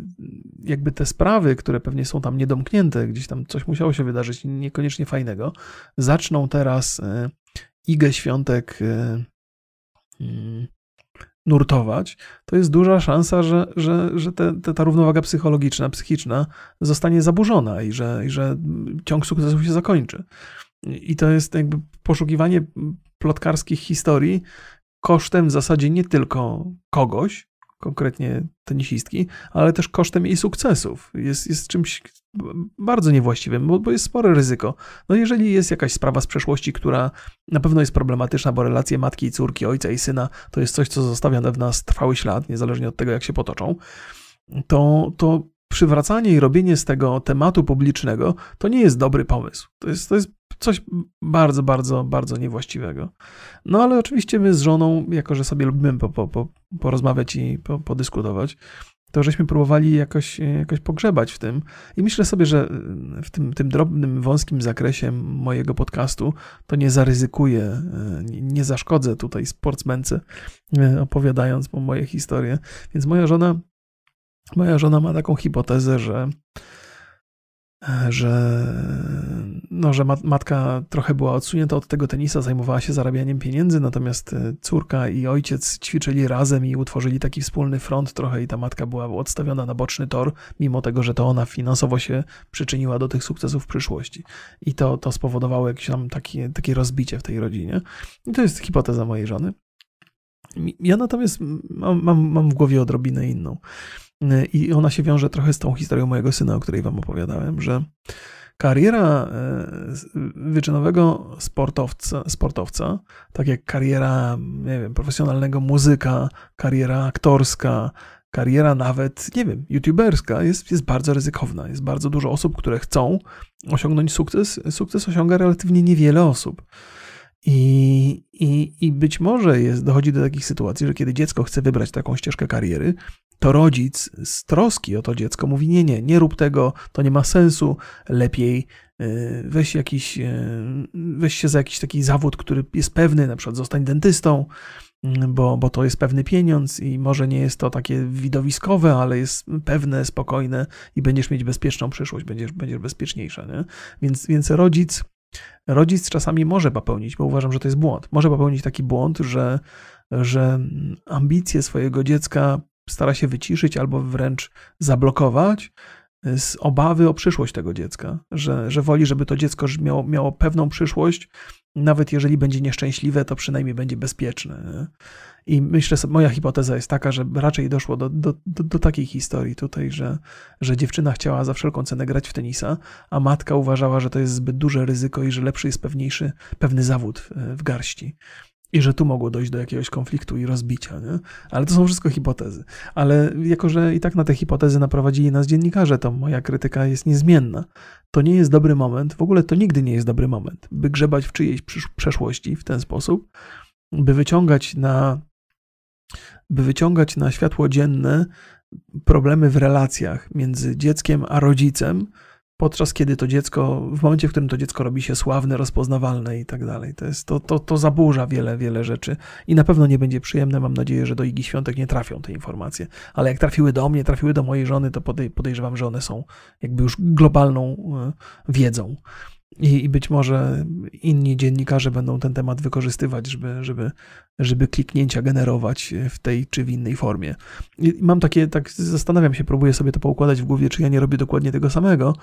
jakby te sprawy, które pewnie są tam niedomknięte, gdzieś tam coś musiało się wydarzyć, niekoniecznie fajnego, zaczną teraz e, Igę Świątek mm, nurtować, to jest duża szansa, że, że, że te, te, ta równowaga psychologiczna, psychiczna zostanie zaburzona i że, i że ciąg sukcesów się zakończy. I to jest jakby poszukiwanie plotkarskich historii kosztem w zasadzie nie tylko kogoś, konkretnie tenisistki, ale też kosztem jej sukcesów. Jest, jest czymś bardzo niewłaściwym, bo, bo jest spore ryzyko. No jeżeli jest jakaś sprawa z przeszłości, która na pewno jest problematyczna, bo relacje matki i córki, ojca i syna to jest coś, co zostawia w nas trwały ślad, niezależnie od tego, jak się potoczą, to, to przywracanie i robienie z tego tematu publicznego to nie jest dobry pomysł. To jest, to jest coś bardzo, bardzo, bardzo niewłaściwego. No ale oczywiście my z żoną, jako że sobie lubimy po, po, po, porozmawiać i po, podyskutować, to żeśmy próbowali jakoś, jakoś pogrzebać w tym. I myślę sobie, że w tym, tym drobnym, wąskim zakresie mojego podcastu to nie zaryzykuję, nie zaszkodzę tutaj sportsmence, opowiadając moje historie. Więc moja żona, moja żona ma taką hipotezę, że że, no, że matka trochę była odsunięta od tego tenisa, zajmowała się zarabianiem pieniędzy, natomiast e, córka i ojciec ćwiczyli razem i utworzyli taki wspólny front trochę i ta matka była odstawiona na boczny tor, mimo tego, że to ona finansowo się przyczyniła do tych sukcesów w przyszłości. I to, to spowodowało jakieś tam takie, takie rozbicie w tej rodzinie. I to jest hipoteza mojej żony. Ja natomiast mam, mam, mam w głowie odrobinę inną. I ona się wiąże trochę z tą historią mojego syna, o której wam opowiadałem, że kariera e, wyczynowego sportowca, sportowca, tak jak kariera, nie wiem, profesjonalnego muzyka, kariera aktorska, kariera nawet, nie wiem, youtuberska jest, jest bardzo ryzykowna. Jest bardzo dużo osób, które chcą osiągnąć sukces. Sukces osiąga relatywnie niewiele osób. I, i, I być może jest, dochodzi do takich sytuacji, że kiedy dziecko chce wybrać taką ścieżkę kariery, to rodzic z troski o to dziecko mówi: Nie, nie, nie rób tego, to nie ma sensu, lepiej y, weź, jakiś, y, weź się za jakiś taki zawód, który jest pewny, na przykład zostań dentystą, mm, bo, bo to jest pewny pieniądz i może nie jest to takie widowiskowe, ale jest pewne, spokojne i będziesz mieć bezpieczną przyszłość, będziesz, będziesz bezpieczniejsza. Nie? Więc, więc rodzic, rodzic czasami może popełnić, bo uważam, że to jest błąd. Może popełnić taki błąd, że, że ambicje swojego dziecka stara się wyciszyć albo wręcz zablokować, z obawy o przyszłość tego dziecka, że, że woli, żeby to dziecko miało, miało pewną przyszłość, nawet jeżeli będzie nieszczęśliwe, to przynajmniej będzie bezpieczne. I myślę moja hipoteza jest taka, że raczej doszło do, do, do, do, takiej historii tutaj, że, że dziewczyna chciała za wszelką cenę grać w tenisa, a matka uważała, że to jest zbyt duże ryzyko i że lepszy jest pewniejszy, pewny zawód w garści. I że tu mogło dojść do jakiegoś konfliktu i rozbicia, nie? Ale to są wszystko hipotezy. Ale jako, że i tak na te hipotezy naprowadzili nas dziennikarze, to moja krytyka jest niezmienna. To nie jest dobry moment, w ogóle to nigdy nie jest dobry moment, by grzebać w czyjejś przeszłości w ten sposób, by wyciągać na, by wyciągać na światło dzienne problemy w relacjach między dzieckiem a rodzicem, podczas kiedy to dziecko, w momencie, w którym to dziecko robi się sławne, rozpoznawalne i tak dalej. To, jest, to, to, to zaburza wiele, wiele rzeczy i na pewno nie będzie przyjemne. Mam nadzieję, że do Igi Świątek nie trafią te informacje, ale jak trafiły do mnie, trafiły do mojej żony, to podejrzewam, że one są jakby już globalną e, wiedzą. I, I, być może inni dziennikarze będą ten temat wykorzystywać, żeby, żeby, żeby kliknięcia generować w tej czy w innej formie. I mam takie, tak zastanawiam się, próbuję sobie to poukładać w głowie, czy ja nie robię dokładnie tego samego,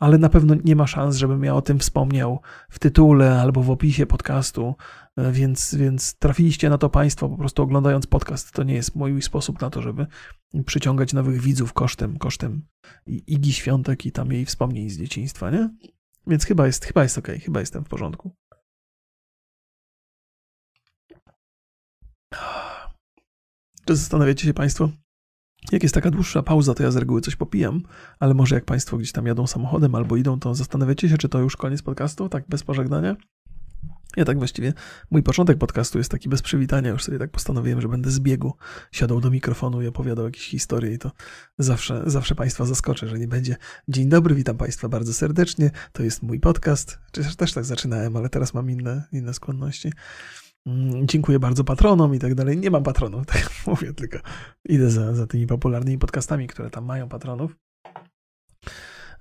ale na pewno nie ma szans, żebym ja o tym wspomniał w tytule albo w opisie podcastu, więc, więc trafiliście na to Państwo po prostu oglądając podcast. To nie jest mój sposób na to, żeby przyciągać nowych widzów kosztem, kosztem Igi Świątek i tam jej wspomnień z dzieciństwa, nie? Więc chyba jest, chyba jest ok, chyba jestem w porządku. Czy zastanawiacie się Państwo, jak jest taka dłuższa pauza, to ja z reguły coś popijam, ale może jak Państwo gdzieś tam jadą samochodem albo idą, to zastanawiacie się, czy to już koniec podcastu, tak bez pożegnania? Ja tak właściwie, mój początek podcastu jest taki bez przywitania, już sobie tak postanowiłem, że będę z biegu siadał do mikrofonu i opowiadał jakieś historie i to zawsze, zawsze Państwa zaskoczę, że nie będzie dzień dobry, witam Państwa bardzo serdecznie, to jest mój podcast, Przecież też tak zaczynałem, ale teraz mam inne, inne skłonności. Mm, dziękuję bardzo patronom i tak dalej. Nie mam patronów, tak mówię, tylko idę za, za tymi popularnymi podcastami, które tam mają patronów.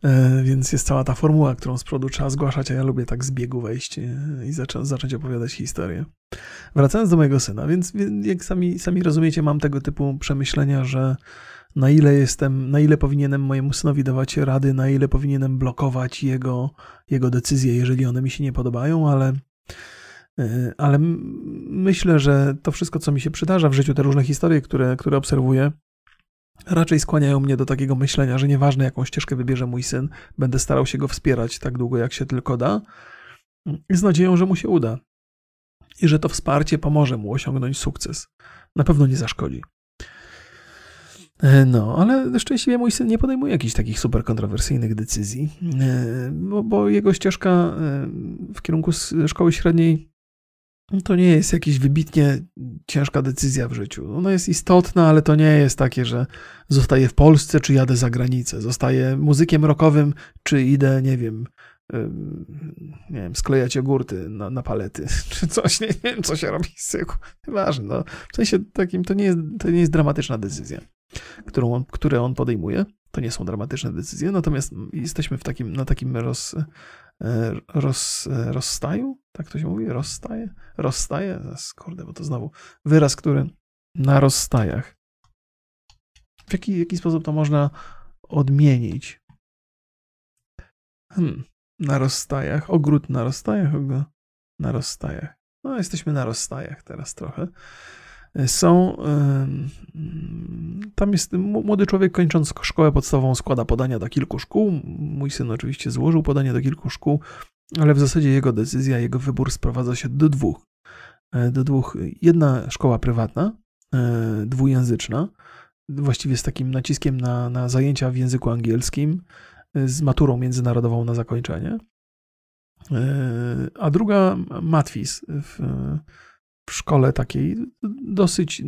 E, więc jest cała ta formuła, którą z przodu trzeba zgłaszać, a ja lubię tak z biegu wejść e, i zacząć, zacząć opowiadać historię. Wracając do mojego syna, więc jak sami, sami rozumiecie, mam tego typu przemyślenia, że na ile jestem, na ile powinienem mojemu synowi dawać rady, na ile powinienem blokować jego, jego decyzje, jeżeli one mi się nie podobają, ale e, ale myślę, że to wszystko, co mi się przydarza w życiu, te różne historie, które, które obserwuję, raczej skłaniają mnie do takiego myślenia, że nieważne jaką ścieżkę wybierze mój syn, będę starał się go wspierać tak długo, jak się tylko da, i z nadzieją, że mu się uda. I że to wsparcie pomoże mu osiągnąć sukces. Na pewno nie zaszkodzi. E, no, ale szczęśliwie mój syn nie podejmuje jakichś takich super kontrowersyjnych decyzji, e, bo, jego ścieżka e, w kierunku szkoły średniej to nie jest jakaś wybitnie ciężka decyzja w życiu. Ona jest istotna, ale to nie jest takie, że zostaję w Polsce, czy jadę za granicę. Zostaję muzykiem rockowym, czy idę, nie wiem, nie wiem, sklejać jogurty na, na palety, czy coś, nie, nie, wiem, co się robi z syku. Nieważne, no. W sensie takim to nie jest, to nie jest dramatyczna decyzja, którą on, które on podejmuje. To nie są dramatyczne decyzje, natomiast jesteśmy w takim, na takim roz, E, roz, e, rozstaju, tak to się mówi, rozstaje, rozstaje, kurde, bo to znowu wyraz, który na rozstajach. W jaki, jaki sposób to można odmienić? Hmm, na rozstajach, ogród na rozstajach, na rozstajach. No, jesteśmy na rozstajach teraz trochę są. Tam jest młody człowiek kończąc szkołę podstawową składa podania do kilku szkół. Mój syn oczywiście złożył podanie do kilku szkół, ale w zasadzie jego decyzja, jego wybór sprowadza się do dwóch. E, do dwóch. Jedna szkoła prywatna, e, dwujęzyczna, właściwie z takim naciskiem na, na zajęcia w języku angielskim, e, z maturą międzynarodową na zakończenie. A druga matwis w, w szkole takiej dosyć.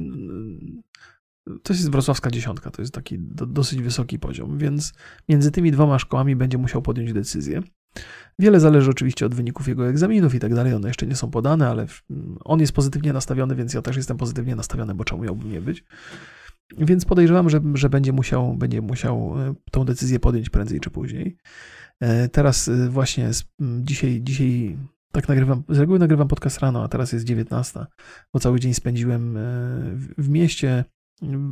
To jest wrocławska dziesiątka, to jest taki do, dosyć wysoki poziom, więc między tymi dwoma szkołami będzie musiał podjąć decyzję. Wiele zależy oczywiście od wyników jego egzaminów i tak dalej. One jeszcze nie są podane, ale on jest pozytywnie nastawiony, więc ja też jestem pozytywnie nastawiony, bo czemu miałbym nie być. Więc podejrzewam, że, że będzie, musiał, będzie musiał e, tą decyzję podjąć prędzej czy później. E, teraz e, właśnie dzisiaj, dzisiaj tak nagrywam, z reguły nagrywam podcast rano, a teraz jest 19, bo cały dzień spędziłem w mieście,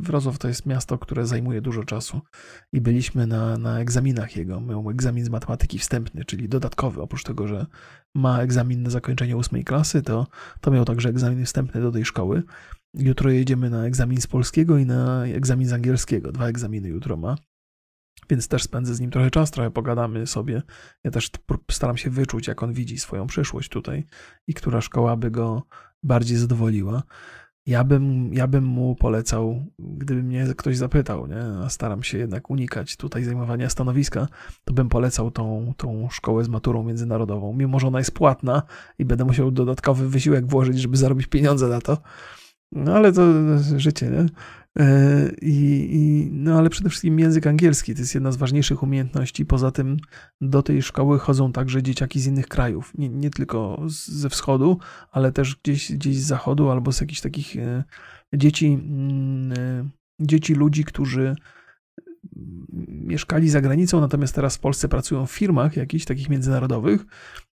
Wrocław to jest miasto, które zajmuje dużo czasu i byliśmy na, na egzaminach jego. Miał egzamin z matematyki wstępny, czyli dodatkowy. Oprócz tego, że ma egzamin na zakończenie ósmej klasy, to, to miał także egzamin wstępny do tej szkoły. Jutro jedziemy na egzamin z polskiego i na egzamin z angielskiego. Dwa egzaminy jutro ma. Więc też spędzę z nim trochę czas, trochę pogadamy sobie. Ja też staram się wyczuć, jak on widzi swoją przyszłość tutaj i która szkoła by go bardziej zadowoliła. Ja bym, ja bym mu polecał, gdyby mnie ktoś zapytał, nie? a staram się jednak unikać tutaj zajmowania stanowiska, to bym polecał tą, tą szkołę z maturą międzynarodową. Mimo, że ona jest płatna i będę musiał dodatkowy wysiłek włożyć, żeby zarobić pieniądze na to. No ale to życie, nie? E, I, I, no ale przede wszystkim język angielski to jest jedna z ważniejszych umiejętności. Poza tym do tej szkoły chodzą także dzieciaki z innych krajów, nie, nie tylko ze wschodu, ale też gdzieś, gdzieś z zachodu albo z jakichś takich e, dzieci, mm, e, dzieci ludzi, którzy mieszkali za granicą, natomiast teraz w Polsce pracują w firmach jakichś takich międzynarodowych.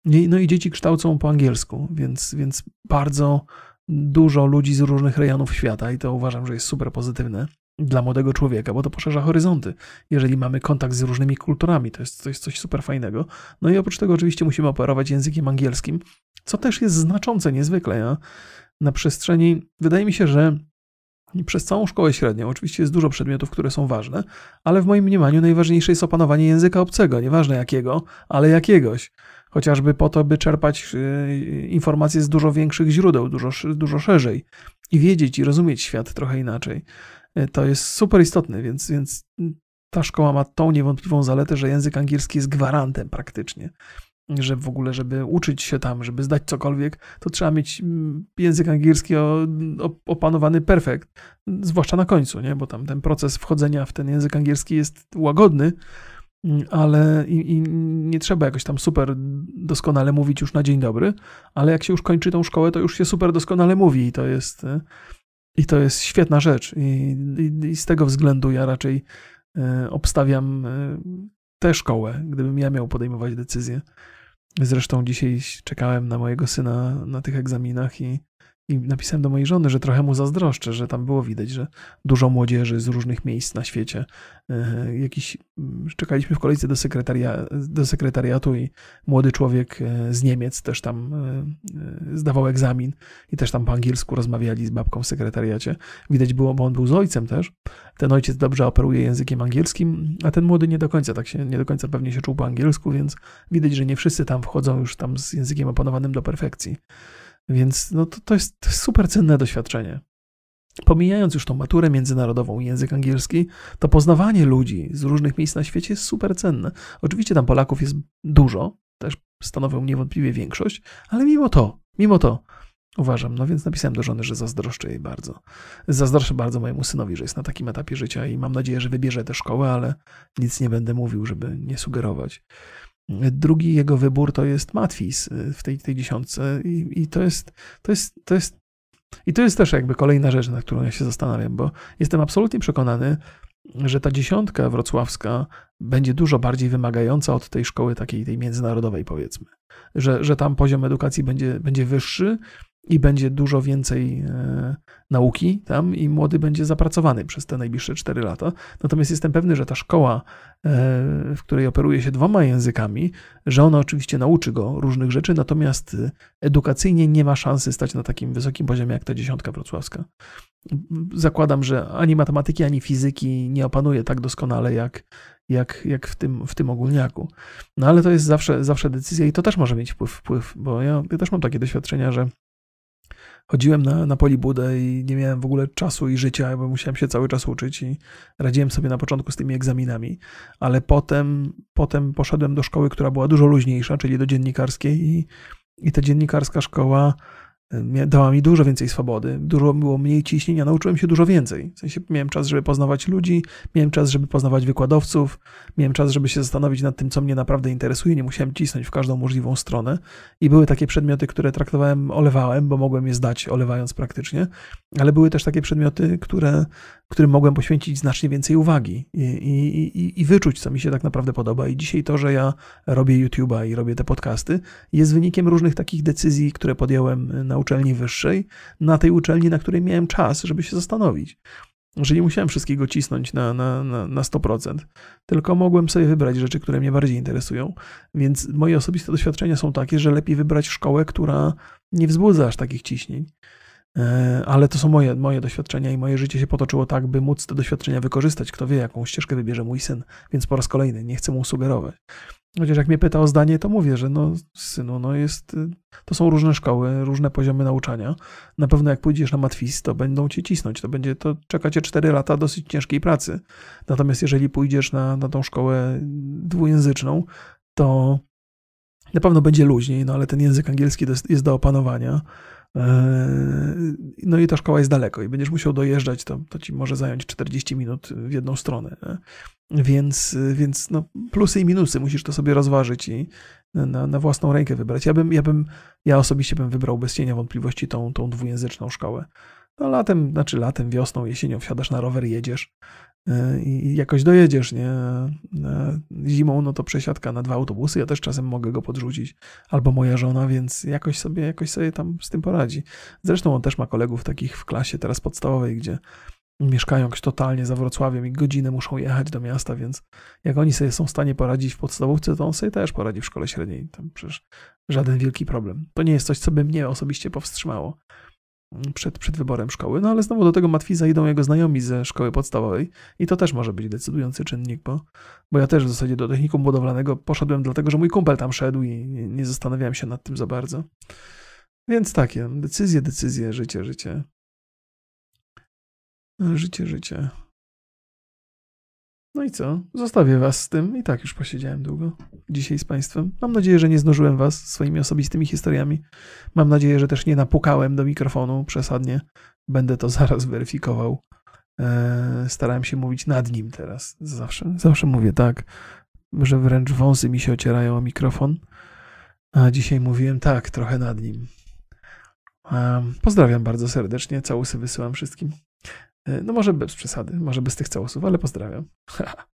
No i dzieci kształcą po angielsku, więc, więc bardzo dużo ludzi z różnych rejonów świata i to uważam, że jest super pozytywne dla młodego człowieka, bo to poszerza horyzonty. Jeżeli mamy kontakt z różnymi kulturami, to jest, to jest coś super fajnego. No i oprócz tego oczywiście musimy operować językiem angielskim, co też jest znaczące niezwykle. Ja na przestrzeni, wydaje mi się, że przez całą szkołę średnią oczywiście jest dużo przedmiotów, które są ważne, ale w moim mniemaniu najważniejsze jest opanowanie języka obcego, nieważne jakiego, ale jakiegoś chociażby po to, by czerpać y, informacje z dużo większych źródeł, dużo, dużo szerzej i wiedzieć i rozumieć świat trochę inaczej. Y, to jest super istotne, więc, więc ta szkoła ma tą niewątpliwą zaletę, że język angielski jest gwarantem praktycznie. Że w ogóle, żeby uczyć się tam, żeby zdać cokolwiek, to trzeba mieć mm, język angielski opanowany perfekt, zwłaszcza na końcu, nie? bo tam ten proces wchodzenia w ten język angielski jest łagodny, ale i, i, nie trzeba jakoś tam super doskonale mówić już na dzień dobry, ale jak się już kończy tą szkołę, to już się super doskonale mówi i to jest, i to jest świetna rzecz. I, i, i z tego względu ja raczej e, obstawiam e, tę szkołę, gdybym ja miał podejmować decyzję. Zresztą dzisiaj czekałem na mojego syna na tych egzaminach i i napisałem do mojej żony, że trochę mu zazdroszczę, że tam było widać, że dużo młodzieży z różnych miejsc na świecie. E, jakiś, mm, czekaliśmy w kolejce do, sekretaria, do sekretariatu i młody człowiek e, z Niemiec też tam e, zdawał egzamin i też tam po angielsku rozmawiali z babką w sekretariacie. Widać było, bo on był z ojcem też. Ten ojciec dobrze operuje językiem angielskim, a ten młody nie do końca tak się, nie do końca pewnie się czuł po angielsku, więc widać, że nie wszyscy tam wchodzą już tam z językiem opanowanym do perfekcji. Więc no to, to jest super cenne doświadczenie. Pomijając już tą maturę międzynarodową i język angielski, to poznawanie ludzi z różnych miejsc na świecie jest super cenne. Oczywiście tam Polaków jest dużo, też stanowią niewątpliwie większość, ale mimo to, mimo to uważam, no więc napisałem do żony, że zazdroszczę jej bardzo. Zazdroszczę bardzo mojemu synowi, że jest na takim etapie życia i mam nadzieję, że wybierze tę szkołę, ale nic nie będę mówił, żeby nie sugerować. Drugi jego wybór to jest Matwis y, w tej, tej dziesiątce i, i to, jest, to, jest, to jest i to jest też jakby kolejna rzecz, nad którą ja się zastanawiam, bo jestem absolutnie przekonany, że ta dziesiątka wrocławska będzie dużo bardziej wymagająca od tej szkoły takiej tej międzynarodowej, powiedzmy. Że, że tam poziom edukacji będzie, będzie wyższy i będzie dużo więcej e, nauki tam i młody będzie zapracowany przez te najbliższe 4 lata. Natomiast jestem pewny, że ta szkoła, e, w której operuje się dwoma językami, że ona oczywiście nauczy go różnych rzeczy, natomiast edukacyjnie nie ma szansy stać na takim wysokim poziomie jak ta dziesiątka wrocławska. Zakładam, że ani matematyki, ani fizyki nie opanuje tak doskonale jak, jak, jak w, tym, w tym ogólniaku. No ale to jest zawsze, zawsze decyzja i to też może mieć wpływ, wpływ bo ja, ja też mam takie doświadczenia, że chodziłem na, na polibudę i nie miałem w ogóle czasu i życia, bo musiałem się cały czas uczyć i radziłem sobie na początku z tymi egzaminami, ale potem, potem poszedłem do szkoły, która była dużo luźniejsza, czyli do dziennikarskiej i, i ta dziennikarska szkoła dała mi dużo więcej swobody, dużo było mniej ciśnienia, nauczyłem się dużo więcej. W sensie miałem czas, żeby poznawać ludzi, miałem czas, żeby poznawać wykładowców, miałem czas, żeby się zastanowić nad tym, co mnie naprawdę interesuje, nie musiałem cisnąć w każdą możliwą stronę. I były takie przedmioty, które traktowałem, olewałem, bo mogłem je zdać, olewając praktycznie, ale były też takie przedmioty, które, którym mogłem poświęcić znacznie więcej uwagi i, i, i, i wyczuć, co mi się tak naprawdę podoba. I dzisiaj to, że ja robię YouTube'a i robię te podcasty, jest wynikiem różnych takich decyzji, które podjąłem na uczelni wyższej, na tej uczelni, na której miałem czas, żeby się zastanowić. że nie musiałem wszystkiego cisnąć na, na, na, na 100%, tylko mogłem sobie wybrać rzeczy, które mnie bardziej interesują. Więc moje osobiste doświadczenia są takie, że lepiej wybrać szkołę, która nie wzbudza aż takich ciśnień. E, ale to są moje, moje doświadczenia i moje życie się potoczyło tak, by móc te doświadczenia wykorzystać. Kto wie, jaką ścieżkę wybierze mój syn, więc po raz kolejny nie chcę mu sugerować. Chociaż jak mnie pyta o zdanie, to mówię, że no synu, no jest, to są różne szkoły, różne poziomy nauczania. Na pewno jak pójdziesz na matwis, to będą cię cisnąć, to będzie, to czeka cię 4 lata dosyć ciężkiej pracy. Natomiast jeżeli pójdziesz na, na tą szkołę dwujęzyczną, to na pewno będzie luźniej, no ale ten język angielski jest do opanowania. No i ta szkoła jest daleko i będziesz musiał dojeżdżać, to, to ci może zająć 40 minut w jedną stronę. Więc, więc no, plusy i minusy musisz to sobie rozważyć i na, na własną rękę wybrać. Ja bym, ja bym, ja osobiście bym wybrał bez cienia wątpliwości tą, tą dwujęzyczną szkołę. No latem, znaczy latem, wiosną, jesienią wsiadasz na rower, jedziesz e, i jakoś dojedziesz, nie? E, zimą, no to przesiadka na dwa autobusy, ja też czasem mogę go podrzucić, albo moja żona, więc jakoś sobie, jakoś sobie tam z tym poradzi. Zresztą on też ma kolegów takich w klasie teraz podstawowej, gdzie mieszkają jakoś totalnie za Wrocławiem i godzinę muszą jechać do miasta, więc jak oni sobie są w stanie poradzić w podstawówce, to on sobie też poradzi w szkole średniej. Tam przecież żaden wielki problem. To nie jest coś, co by mnie osobiście powstrzymało przed, przed wyborem szkoły. No ale znowu do tego Matwiza idą jego znajomi ze szkoły podstawowej i to też może być decydujący czynnik, bo, bo ja też w zasadzie do technikum budowlanego poszedłem dlatego, że mój kumpel tam szedł i nie, nie zastanawiałem się nad tym za bardzo. Więc takie, decyzje, decyzje, życie, życie. Życie, życie. No i co? Zostawię was z tym. I tak już posiedziałem długo dzisiaj z państwem. Mam nadzieję, że nie znużyłem was swoimi osobistymi historiami. Mam nadzieję, że też nie napukałem do mikrofonu przesadnie. Będę to zaraz weryfikował. Eee, starałem się mówić nad nim teraz. Zawsze, zawsze mówię tak, że wręcz wąsy mi się ocierają o mikrofon. A dzisiaj mówiłem tak, trochę nad nim. Eee, pozdrawiam bardzo serdecznie. Całusy wysyłam wszystkim. E, no może bez przesady, może bez tych całusów, ale pozdrawiam.